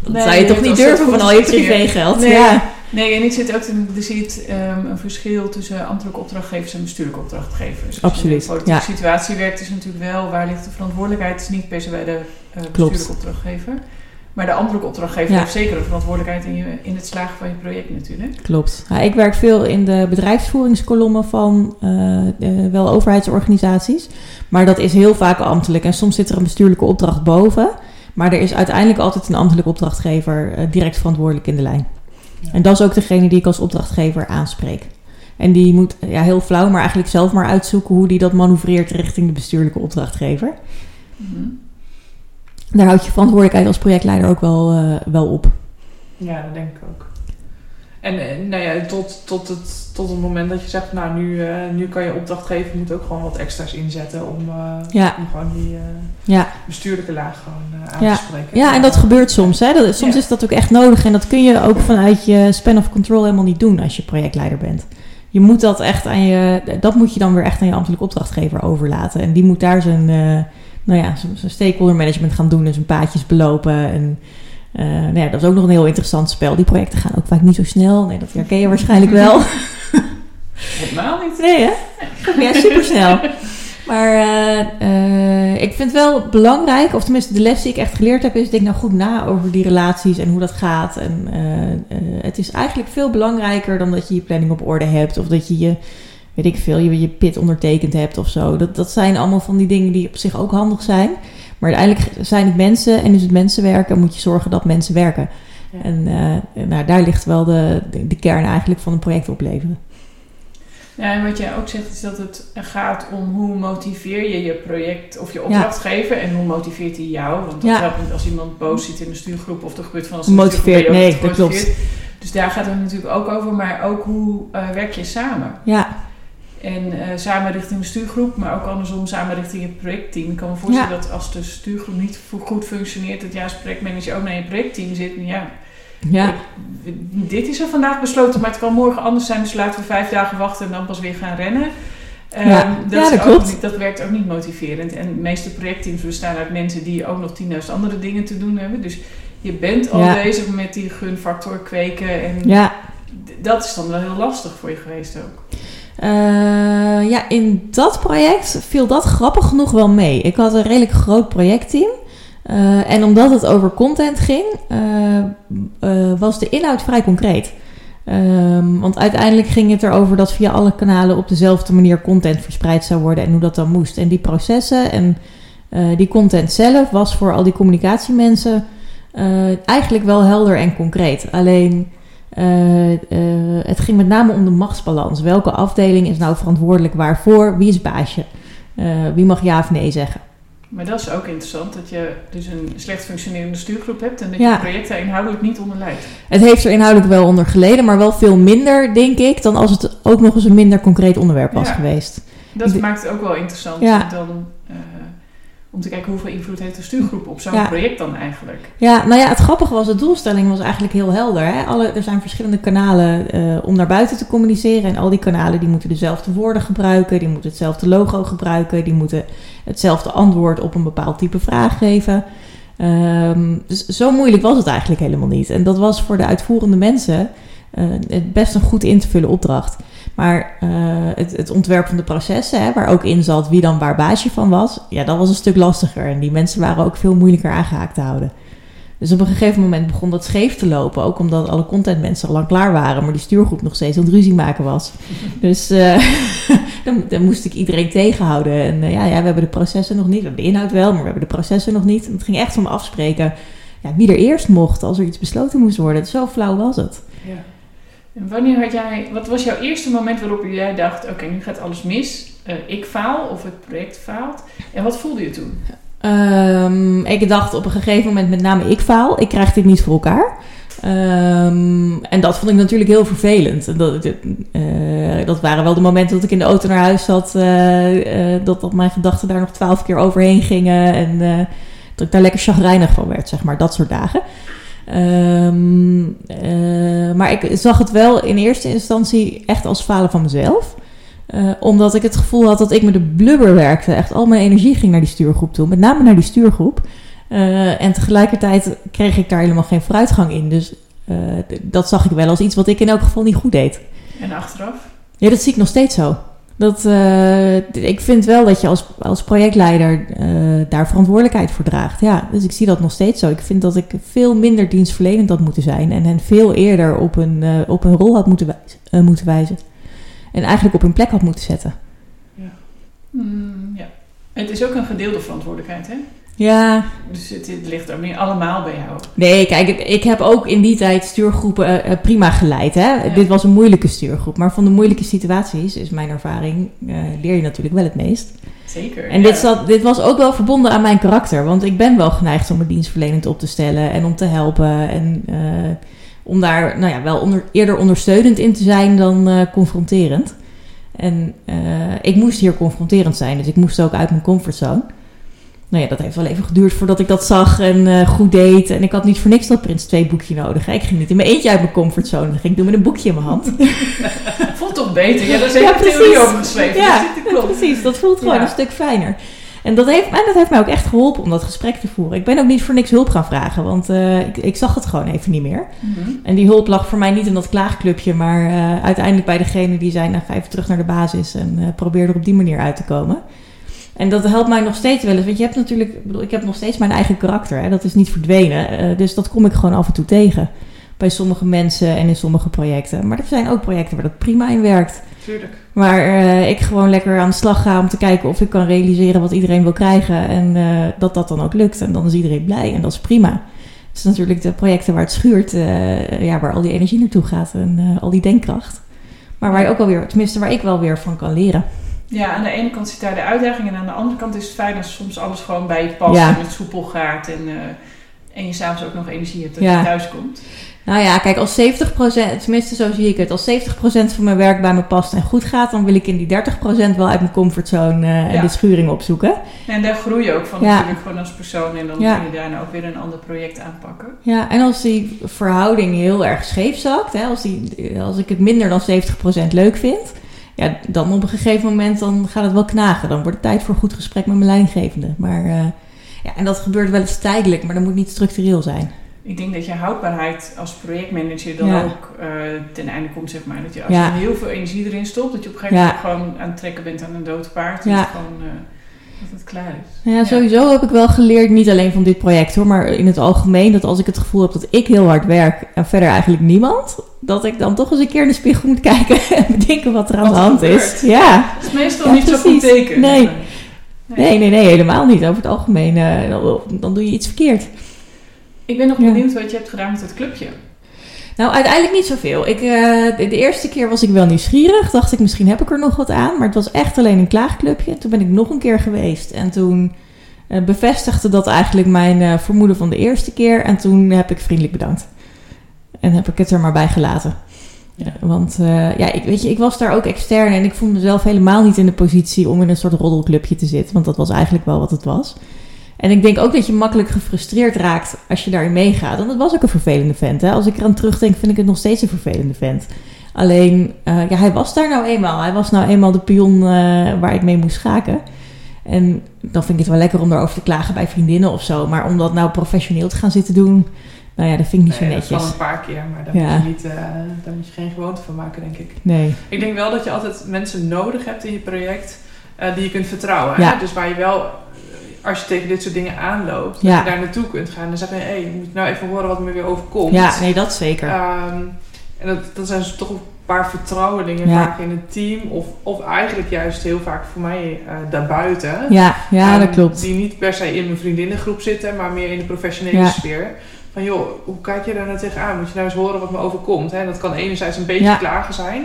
Dat nee, zou je toch niet durven van al je privégeld? Nee. Ja. Nee, en ik zit ook te, er zit um, een verschil tussen ambtelijke opdrachtgevers en bestuurlijke opdrachtgevers. Absoluut. Als je in politieke situatie werkt, is natuurlijk wel waar ligt de verantwoordelijkheid. Het is niet per se bij de uh, bestuurlijke opdrachtgever. Maar de ambtelijke opdrachtgever heeft zeker een verantwoordelijkheid in, je, in het slagen van je project natuurlijk. Klopt. Ja, ik werk veel in de bedrijfsvoeringskolommen van uh, wel overheidsorganisaties. Maar dat is heel vaak ambtelijk. En soms zit er een bestuurlijke opdracht boven. Maar er is uiteindelijk altijd een ambtelijke opdrachtgever uh, direct verantwoordelijk in de lijn. En dat is ook degene die ik als opdrachtgever aanspreek. En die moet ja, heel flauw, maar eigenlijk zelf maar uitzoeken hoe die dat manoeuvreert richting de bestuurlijke opdrachtgever. Mm Daar houdt je verantwoordelijkheid als projectleider ook wel, uh, wel op. Ja, dat denk ik ook. En eh, nou ja, tot, tot, het, tot het moment dat je zegt, nou nu, uh, nu kan je opdracht geven, moet ook gewoon wat extra's inzetten om, uh, ja. om gewoon die ja. bestuurlijke laag gewoon aan ja. te spreken. Ja, en dat gebeurt soms. Hè? Dat, soms is dat ook echt nodig en dat kun je ook vanuit je span of control helemaal niet doen als je projectleider bent. Je moet dat echt aan je, dat moet je dan weer echt aan je ambtelijke opdrachtgever overlaten. En die moet daar zijn, nou ja, zijn stakeholder management gaan doen en zijn paadjes belopen en... Uh, nou ja, dat is ook nog een heel interessant spel. Die projecten gaan ook vaak niet zo snel. Nee, dat herken je waarschijnlijk wel. Helemaal niet. Nee, hè? Ja, supersnel. Maar uh, uh, ik vind wel belangrijk, of tenminste de les die ik echt geleerd heb, is denk nou goed na over die relaties en hoe dat gaat. En het is eigenlijk veel belangrijker dan dat je je planning op orde hebt of dat je je, weet ik veel, je, je pit ondertekend hebt of zo. Dat, dat zijn allemaal van die dingen die op zich ook handig zijn. Maar uiteindelijk zijn het mensen en is het mensen werken, moet je zorgen dat mensen werken. En uh, nou, daar ligt wel de, de, kern eigenlijk van een project opleveren. Ja, en wat jij ook zegt is dat het gaat om hoe motiveer je je project of je opdrachtgever ja. en hoe motiveert hij jou. Want dat ja. helpt niet als iemand boos zit in een stuurgroep of er gebeurt van als een motiveert. Nee, dat klopt. Dus daar gaat het natuurlijk ook over, maar ook hoe uh, werk je samen. Ja. En uh, samen richting de stuurgroep, maar ook andersom samen richting het projectteam. Ik kan me voorstellen dat als de stuurgroep niet goed functioneert, dat als projectmanager ook naar je projectteam zit. En ja, ja. dit is er vandaag besloten, maar het kan morgen anders zijn. Dus laten we vijf dagen wachten en dan pas weer gaan rennen. Um, ja. dat, ja, dat, klopt. Niet, dat werkt ook niet motiverend. En de meeste projectteams bestaan uit mensen die ook nog 10.000 andere dingen te doen hebben. Dus je bent al ja. bezig met die gunfactor kweken. En ja. dat is dan wel heel lastig voor je geweest ook. Uh, ja, in dat project viel dat grappig genoeg wel mee. Ik had een redelijk groot projectteam. Uh, en omdat het over content ging, uh, was de inhoud vrij concreet. Um, want uiteindelijk ging het erover dat via alle kanalen op dezelfde manier content verspreid zou worden en hoe dat dan moest. En die processen en die content zelf was voor al die communicatiemensen eigenlijk wel helder en concreet. Alleen uh, uh, het ging met name om de machtsbalans. Welke afdeling is nou verantwoordelijk waarvoor? Wie is baasje? Uh, wie mag ja of nee zeggen? Maar dat is ook interessant, dat je dus een slecht functionerende stuurgroep hebt en dat ja. je project daar inhoudelijk niet onder leidt. Het heeft er inhoudelijk wel onder geleden, maar wel veel minder, denk ik, dan als het ook nog eens een minder concreet onderwerp was ja. geweest. Dat maakt het ook wel interessant. Ja. Dan, om te kijken hoeveel invloed heeft de stuurgroep op zo'n project dan eigenlijk. Ja, nou ja, het grappige was, de doelstelling was eigenlijk heel helder. Hè? Alle, er zijn verschillende kanalen uh, om naar buiten te communiceren. En al die kanalen die moeten dezelfde woorden gebruiken, die moeten hetzelfde logo gebruiken, die moeten hetzelfde antwoord op een bepaald type vraag geven. Um, dus zo moeilijk was het eigenlijk helemaal niet. En dat was voor de uitvoerende mensen uh, best een goed in te vullen opdracht. Maar uh, het, het, ontwerp van de processen, hè, waar ook in zat wie dan waar baasje van was, ja, dat was een stuk lastiger. En die mensen waren ook veel moeilijker aangehaakt te houden. Dus op een gegeven moment begon dat scheef te lopen. Ook omdat alle contentmensen al lang klaar waren, maar die stuurgroep nog steeds aan het ruzie maken was. dus uh, dan, dan, moest ik iedereen tegenhouden. En uh, ja, ja, we hebben de processen nog niet. De inhoud wel, maar we hebben de processen nog niet. En het ging echt om afspreken ja, wie er eerst mocht als er iets besloten moest worden. Zo flauw was het. Ja. En wanneer had jij, wat was jouw eerste moment waarop jij dacht: oké, nu gaat alles mis, uh, ik faal of het project faalt? En wat voelde je toen? Um, ik dacht op een gegeven moment met name ik faal, ik krijg dit niet voor elkaar. Um, en dat vond ik natuurlijk heel vervelend. Dat, uh, dat waren wel de momenten dat ik in de auto naar huis zat, uh, dat, dat mijn gedachten daar nog twaalf keer overheen gingen en dat ik daar lekker chagrijnig van werd, zeg maar, dat soort dagen. Um, uh, maar ik zag het wel in eerste instantie echt als falen van mezelf. Uh, omdat ik het gevoel had dat ik met de blubber werkte. Echt al mijn energie ging naar die stuurgroep toe. Met name naar die stuurgroep. Uh, en tegelijkertijd kreeg ik daar helemaal geen vooruitgang in. Dus dat zag ik wel als iets wat ik in elk geval niet goed deed. En achteraf? Ja, dat zie ik nog steeds zo. Dat, uh, ik vind wel dat je als, als projectleider uh, daar verantwoordelijkheid voor draagt. Ja, dus ik zie dat nog steeds zo. Ik vind dat ik veel minder dienstverlenend had moeten zijn. En hen veel eerder op een, uh, op een rol had moeten wijzen, moeten wijzen. En eigenlijk op hun plek had moeten zetten. Ja. Mm, ja. Het is ook een gedeelde verantwoordelijkheid, hè? Ja. Dus het, het, ligt er meer allemaal bij jou. Nee, kijk, ik heb ook in die tijd stuurgroepen uh, prima geleid. Hè? Ja. Dit was een moeilijke stuurgroep. Maar van de moeilijke situaties, is mijn ervaring, uh, leer je natuurlijk wel het meest. Zeker. En ja. dit, zat, dit was ook wel verbonden aan mijn karakter. Want ik ben wel geneigd om me dienstverlenend op te stellen en om te helpen. En uh, om daar nou ja, wel onder, eerder ondersteunend in te zijn dan confronterend. En ik moest hier confronterend zijn. Dus ik moest ook uit mijn comfortzone. Nou ja, dat heeft wel even geduurd voordat ik dat zag en uh, goed deed. En ik had niet voor niks dat Prins 2 boekje nodig. Ik ging niet in mijn eentje uit mijn comfortzone. Dan ging ik doen met een boekje in mijn hand. voelt toch beter? Ja, daar is ja, theorie over geschreven. Ja, dat precies. Dat voelt gewoon ja. een stuk fijner. En dat, heeft, en dat heeft mij ook echt geholpen om dat gesprek te voeren. Ik ben ook niet voor niks hulp gaan vragen, want uh, ik, ik, zag het gewoon even niet meer. Mm -hmm. En die hulp lag voor mij niet in dat klaagclubje, maar uh, uiteindelijk bij degene die zei, nou ga even terug naar de basis en probeer er op die manier uit te komen. En dat helpt mij nog steeds wel eens. Want je hebt natuurlijk, ik, bedoel, ik heb nog steeds mijn eigen karakter. Hè? Dat is niet verdwenen. Uh, dus dat kom ik gewoon af en toe tegen. Bij sommige mensen en in sommige projecten. Maar er zijn ook projecten waar dat prima in werkt. Tuurlijk. Waar uh, ik gewoon lekker aan de slag ga om te kijken of ik kan realiseren wat iedereen wil krijgen. En uh, dat dat dan ook lukt. En dan is iedereen blij en dat is prima. Het is natuurlijk de projecten waar het schuurt, ja, waar al die energie naartoe gaat en al die denkkracht. Maar waar je ook wel weer, tenminste waar ik wel weer van kan leren. Ja, aan de ene kant zit daar de uitdaging en aan de andere kant is het fijn als soms alles gewoon bij je past ja. en het soepel gaat en, uh, en je s'avonds ook nog energie hebt dat ja. je thuis komt. Nou ja, kijk, als 70%, tenminste zo zie ik het, als 70% van mijn werk bij me past en goed gaat, dan wil ik in die 30% wel uit mijn comfortzone uh, en ja. de schuring opzoeken. En daar groei je ook van natuurlijk gewoon als persoon en dan kun je daarna ook weer een ander project aanpakken. Ja, en als die verhouding heel erg scheef zakt, hè, als, die, als ik het minder dan 70% leuk vind, ja, dan op een gegeven moment dan gaat het wel knagen. Dan wordt het tijd voor een goed gesprek met mijn leidinggevende. Maar, uh, ja, en dat gebeurt wel eens tijdelijk, maar dat moet niet structureel zijn. Ik denk dat je houdbaarheid als projectmanager dan ja. ook uh, ten einde komt, zeg maar. Dat je als ja. je heel veel energie erin stopt, dat je op een gegeven moment gewoon aan het trekken bent aan een dood paard. Ja. gewoon, uh, dat het klaar is. Ja, sowieso heb ik wel geleerd, niet alleen van dit project hoor, maar in het algemeen, dat als ik het gevoel heb dat ik heel hard werk en verder eigenlijk niemand, dat ik dan toch eens een keer in de spiegel moet kijken en bedenken wat er aan wat de hand gebeurt. is. Ja. Dat is meestal ja, niet zo goed teken. Nee. Nee, nee, nee, helemaal niet. Over het algemeen, uh, dan, dan doe je iets verkeerd. Ik ben nog benieuwd wat je hebt gedaan met het clubje. Nou, uiteindelijk niet zoveel. Ik, uh, de, de, eerste keer was ik wel nieuwsgierig. Dacht ik, misschien heb ik er nog wat aan. Maar het was echt alleen een klaagclubje. Toen ben ik nog een keer geweest. En toen uh, bevestigde dat eigenlijk mijn uh, vermoeden van de eerste keer. En toen heb ik vriendelijk bedankt. En heb ik het er maar bij gelaten. Ja. Want ja, ik, weet je, ik was daar ook extern. En ik voelde mezelf helemaal niet in de positie om in een soort roddelclubje te zitten. Want dat was eigenlijk wel wat het was. En ik denk ook dat je makkelijk gefrustreerd raakt als je daarin meegaat. En dat was ook een vervelende vent. Hè? Als ik eraan terugdenk, vind ik het nog steeds een vervelende vent. Alleen, uh, ja, hij was daar nou eenmaal. Hij was nou eenmaal de pion uh, waar ik mee moest schaken. En dan vind ik het wel lekker om daarover te klagen bij vriendinnen of zo. Maar om dat nou professioneel te gaan zitten doen, nou ja, dat vind ik niet nee, zo netjes. Dat kan een paar keer, maar daar, Ja. moet je niet, eh, daar moet je geen gewoonte van maken, denk ik. Nee. Ik denk wel dat je altijd mensen nodig hebt in je project eh, die je kunt vertrouwen. Ja. Hè? Dus waar je wel, eh, als je tegen dit soort dingen aanloopt, Ja. dat je daar naartoe kunt gaan. Dan zeg je, hé, hey, je moet nou even horen wat me weer overkomt. Ja, nee, dat zeker. Ehm, en dat, dat zijn dus toch een paar vertrouwelingen Ja. vaak in het team. Of, of eigenlijk juist heel vaak voor mij eh, daarbuiten. ja, ja, dat Ehm, klopt. Die niet per se in mijn vriendinnengroep zitten, maar meer in de professionele Ja. sfeer. Van joh, hoe kijk je daar nou tegenaan? Moet je nou eens horen wat me overkomt? Hè? Dat kan enerzijds een beetje klagen zijn.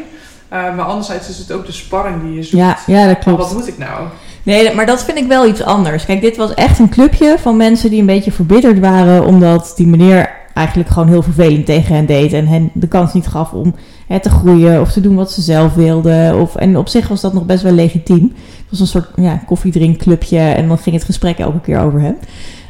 eh, maar anderzijds is het ook de sparring die je zoekt. Ja, ja, dat klopt. wat moet ik nou? Nee, maar dat vind ik wel iets anders. Kijk, dit was echt een clubje van mensen die een beetje verbitterd waren. Omdat die meneer eigenlijk gewoon heel vervelend tegen hen deed. En hen de kans niet gaf om hè, te groeien of te doen wat ze zelf wilden. Of, en op zich was dat nog best wel legitiem. Het was een soort ja, koffiedrinkclubje en dan ging het gesprek elke keer over hem.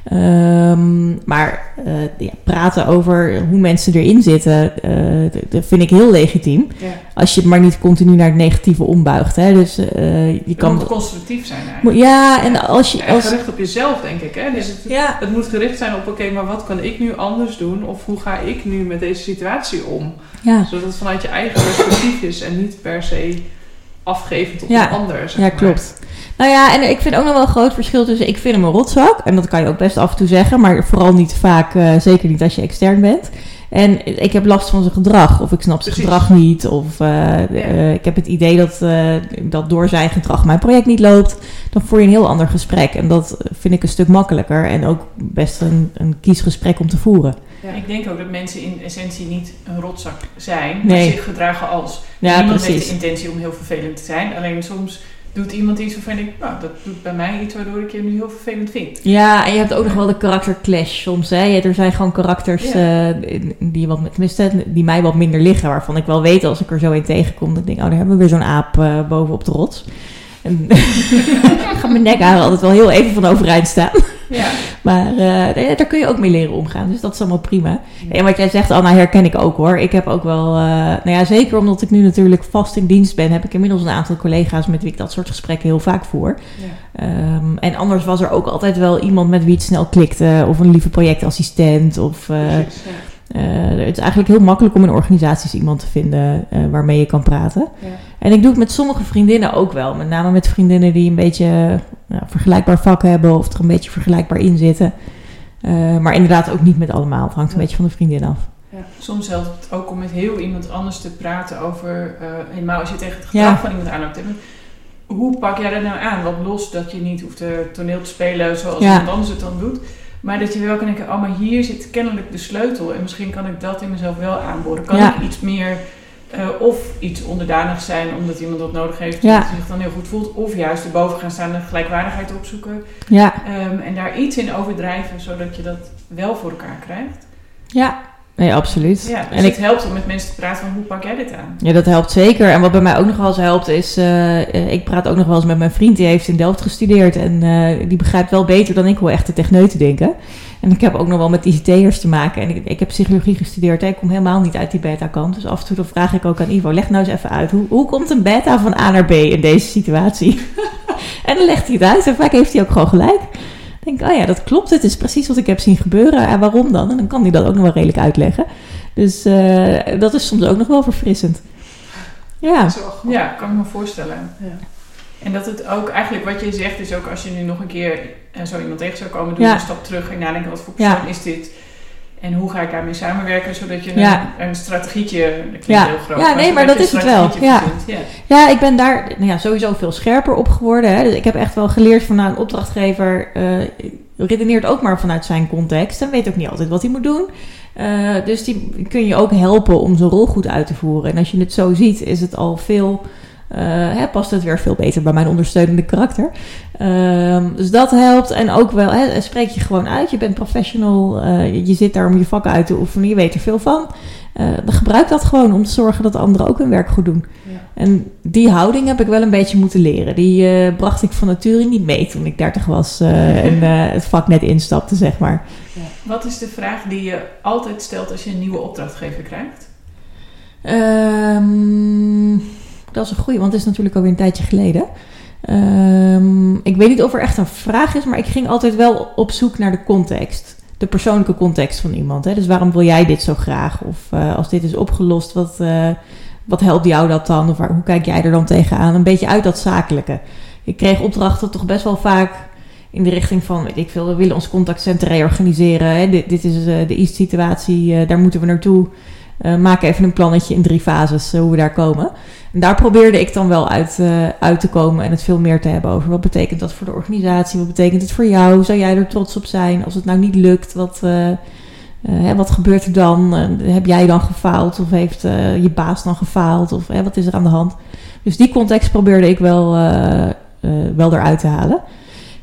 Ehm, maar eh, ja, praten over hoe mensen erin zitten, eh, dat vind ik heel legitiem. Ja. Als je het maar niet continu naar het negatieve ombuigt. Hè? Dus eh, je Het kan. moet constructief zijn eigenlijk. Ja, en als je. Als, gericht op jezelf, denk ik. Hè? Dus het, ja, het moet gericht zijn op, oké, maar wat kan ik nu anders doen? Of hoe ga ik nu met deze situatie om? ja, Zodat het vanuit je eigen perspectief is en niet per se afgevend op een ander. zeg ja, maar. Nou ja, en ik vind ook nog wel een groot verschil tussen. Ik vind hem een rotzak. En dat kan je ook best af en toe zeggen. Maar vooral niet vaak. eh, zeker niet als je extern bent. En ik heb last van zijn gedrag. Of ik snap zijn Precies. gedrag niet. Of eh, eh, ik heb het idee dat, eh, dat door zijn gedrag mijn project niet loopt. Dan voer je een heel ander gesprek. En dat vind ik een stuk makkelijker. En ook best een, een kiesgesprek om te voeren. Ja. Ik denk ook dat mensen in essentie niet een rotzak zijn, Nee. maar zich gedragen als. Ja, Niemand heeft precies. de intentie om heel vervelend te zijn. Alleen soms doet iemand iets waarvan ik nou, dat doet bij mij iets waardoor ik je nu heel vervelend vind. Ja, en je hebt ook nog wel de karakterclash soms. Hè? Er zijn gewoon karakters Ja. eh, die, wat, tenminste, die mij wat minder liggen. Waarvan ik wel weet als ik er zo in tegenkom. Dat ik denk, oh, daar hebben we weer zo'n aap eh, boven op de rots. En ik ga mijn nekharen altijd wel heel even van overeind staan. Ja, Maar eh, daar kun je ook mee leren omgaan. Dus dat is allemaal prima. En wat jij zegt, Anna, herken ik ook hoor. Ik heb ook wel, eh, nou ja, zeker omdat ik nu natuurlijk vast in dienst ben, heb ik inmiddels een aantal collega's met wie ik dat soort gesprekken heel vaak voer. Ja. Ehm, en anders was er ook altijd wel iemand met wie het snel klikte. Of een lieve projectassistent. Of, eh, Precies, ja. Eh, het is eigenlijk heel makkelijk om in organisaties iemand te vinden eh, waarmee je kan praten. Ja. En ik doe het met sommige vriendinnen ook wel. Met name met vriendinnen die een beetje ja, vergelijkbaar vak hebben. Of er een beetje vergelijkbaar in zitten. Eh, maar inderdaad ook niet met allemaal. Het hangt een Ja. beetje van de vriendin af. soms helpt het ook om met heel iemand anders te praten over, eh, helemaal als je tegen het gedrag Ja. van iemand aanloopt. Hoe pak jij dat nou aan? Wat los dat je niet hoeft te toneel te spelen zoals Ja. iemand anders het dan doet. Maar dat je wel kan denken, oh maar hier zit kennelijk de sleutel. En misschien kan ik dat in mezelf wel aanboren. Kan Ja. ik iets meer eh, of iets onderdanig zijn omdat iemand dat nodig heeft. Ja. Dat zich dan heel goed voelt. Of juist erboven gaan staan en gelijkwaardigheid opzoeken. Ja, Ehm, en daar iets in overdrijven zodat je dat wel voor elkaar krijgt. ja. Nee, absoluut. Ja, dus en ik, het helpt om met mensen te praten van hoe pak jij dit aan? Ja, dat helpt zeker. En wat bij mij ook nog wel eens helpt is... eh, eh, ik praat ook nog wel eens met mijn vriend. Die heeft in Delft gestudeerd. En eh, die begrijpt wel beter dan ik hoe echte techneuten denken. En ik heb ook nog wel met ICT'ers te maken. En ik, ik heb psychologie gestudeerd. Ik kom helemaal niet uit die beta-kant. Dus af en toe dan vraag ik ook aan Ivo... leg nou eens even uit. Hoe, hoe komt een beta van A naar B in deze situatie? en dan legt hij het uit. En vaak heeft hij ook gewoon gelijk. Ik denk, oh ja, dat klopt. Het is precies wat ik heb zien gebeuren. En waarom dan? En dan kan hij dat ook nog wel redelijk uitleggen. Dus eh, dat is soms ook nog wel verfrissend. Ja, Dat is wel grappig. Ja, kan ik me voorstellen. Ja. En dat het ook eigenlijk wat je zegt is ook als je nu nog een keer eh, zo iemand tegen zou komen, doe Ja. je een stap terug en nadenken wat voor Ja. persoon is dit? En hoe ga ik daarmee samenwerken zodat je Ja. een, een strategietje, dat klinkt Ja. heel groot. Ja, nee, maar dat is het wel. Ja. ja ik ben daar nou ja, sowieso veel scherper op geworden. Hè. Dus ik heb echt wel geleerd van nou, een opdrachtgever eh, redeneert ook maar vanuit zijn context. En weet ook niet altijd wat hij moet doen. Eh, dus die kun je ook helpen om zijn rol goed uit te voeren. En als je het zo ziet, is het al veel hè, past het weer veel beter bij mijn ondersteunende karakter. Ehm, dus dat helpt. En ook wel, hè, spreek je gewoon uit. Je bent professional. je zit daar om je vak uit te oefenen. Je weet er veel van. dan gebruik dat gewoon om te zorgen dat anderen ook hun werk goed doen. Ja. En die houding heb ik wel een beetje moeten leren. Die bracht ik van nature niet mee toen ik 30 was en het vak net instapte, zeg maar. Wat is de vraag die je altijd stelt als je een nieuwe opdrachtgever krijgt? Um, dat is een goede, want het is natuurlijk alweer een tijdje geleden. Um, ik weet niet of er echt een vraag is, maar ik ging altijd wel op zoek naar de context. De persoonlijke context van iemand. Hè? Dus waarom wil jij dit zo graag? Of uh, als dit is opgelost, wat, uh, wat helpt jou dat dan? Of hoe kijk jij er dan tegenaan? Een beetje uit dat zakelijke. Ik kreeg opdrachten toch best wel vaak in de richting van, weet ik veel, we willen ons contactcentrum reorganiseren. Hè? Dit, is uh, de East-situatie, daar moeten we naartoe. Uh, maak even een plannetje in drie fases uh, hoe we daar komen. En daar probeerde ik dan wel uit, uh, uit te komen en het veel meer te hebben over wat betekent dat voor de organisatie, wat betekent het voor jou, zou jij er trots op zijn als het nou niet lukt, wat, hè, wat gebeurt er dan, heb jij dan gefaald of heeft je baas dan gefaald of wat is er aan de hand. Dus die context probeerde ik wel, wel eruit te halen.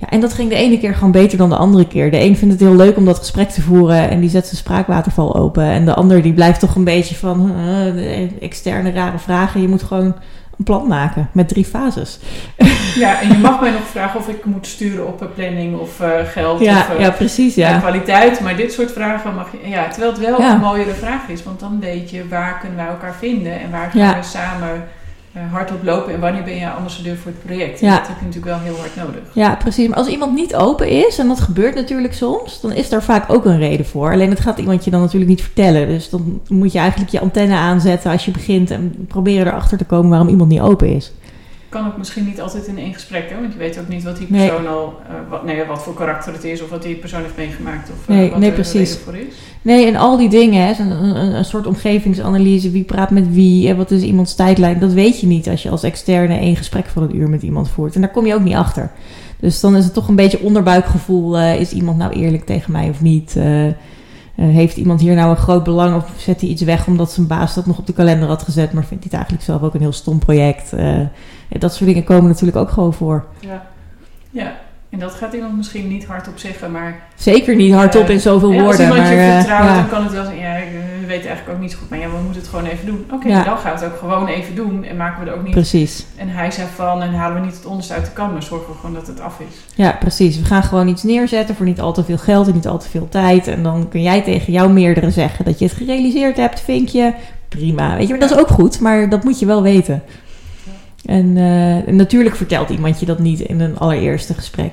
Ja, en dat ging de ene keer gewoon beter dan de andere keer. De een vindt het heel leuk om dat gesprek te voeren en die zet zijn spraakwaterval open. En de ander die blijft toch een beetje van uh, externe rare vragen. Je moet gewoon een plan maken met drie fases. Ja, en je mag mij nog vragen of ik moet sturen op planning of uh, geld ja, of uh, ja, precies, ja. kwaliteit. Maar dit soort vragen mag je... Ja, terwijl het wel een mooiere vraag is. Want dan weet je waar kunnen wij elkaar vinden en waar gaan we samen hardop lopen en wanneer ben je ambassadeur voor het project. Ja. Dat heb je natuurlijk wel heel hard nodig. Ja, precies. Maar als iemand niet open is, en dat gebeurt natuurlijk soms, dan is daar vaak ook een reden voor. Alleen het gaat iemand je dan natuurlijk niet vertellen. Dus dan moet je eigenlijk je antenne aanzetten als je begint en proberen erachter te komen waarom iemand niet open is kan ook misschien niet altijd in één gesprek, hè? want je weet ook niet wat die persoon al, uh, wat, nee, wat voor karakter het is of wat die persoon heeft meegemaakt of uh, nee, wat nee, er precies. voor is. Nee, en al die dingen, hè, een, een, een, soort omgevingsanalyse, wie praat met wie en wat is iemands tijdlijn, dat weet je niet als je als externe één gesprek van een uur met iemand voert. En daar kom je ook niet achter. Dus dan is het toch een beetje onderbuikgevoel, uh, is iemand nou eerlijk tegen mij of niet? Uh, heeft iemand hier nou een groot belang of zet hij iets weg omdat zijn baas dat nog op de kalender had gezet, maar vindt hij het eigenlijk zelf ook een heel stom project? Uh, dat soort dingen komen natuurlijk ook gewoon voor. Ja, ja. En dat gaat iemand misschien niet hardop zeggen, maar... Zeker niet hardop uh, in zoveel woorden. Als iemand maar, je vertrouwt, ja. dan kan het wel zijn... Ja, we weten eigenlijk ook niet zo goed, maar ja, we moeten het gewoon even doen. Oké, okay, ja. dan gaan we het ook gewoon even doen en maken we er ook niet... Precies. En hij zei van, en halen we niet het onderste uit de kan, maar zorgen we gewoon dat het af is. Ja, precies. We gaan gewoon iets neerzetten voor niet al te veel geld en niet al te veel tijd. En dan kun jij tegen jouw meerdere zeggen dat je het gerealiseerd hebt, vind je... Prima, weet je, maar dat is ook goed, maar dat moet je wel weten. En uh, natuurlijk vertelt iemand je dat niet in een allereerste gesprek.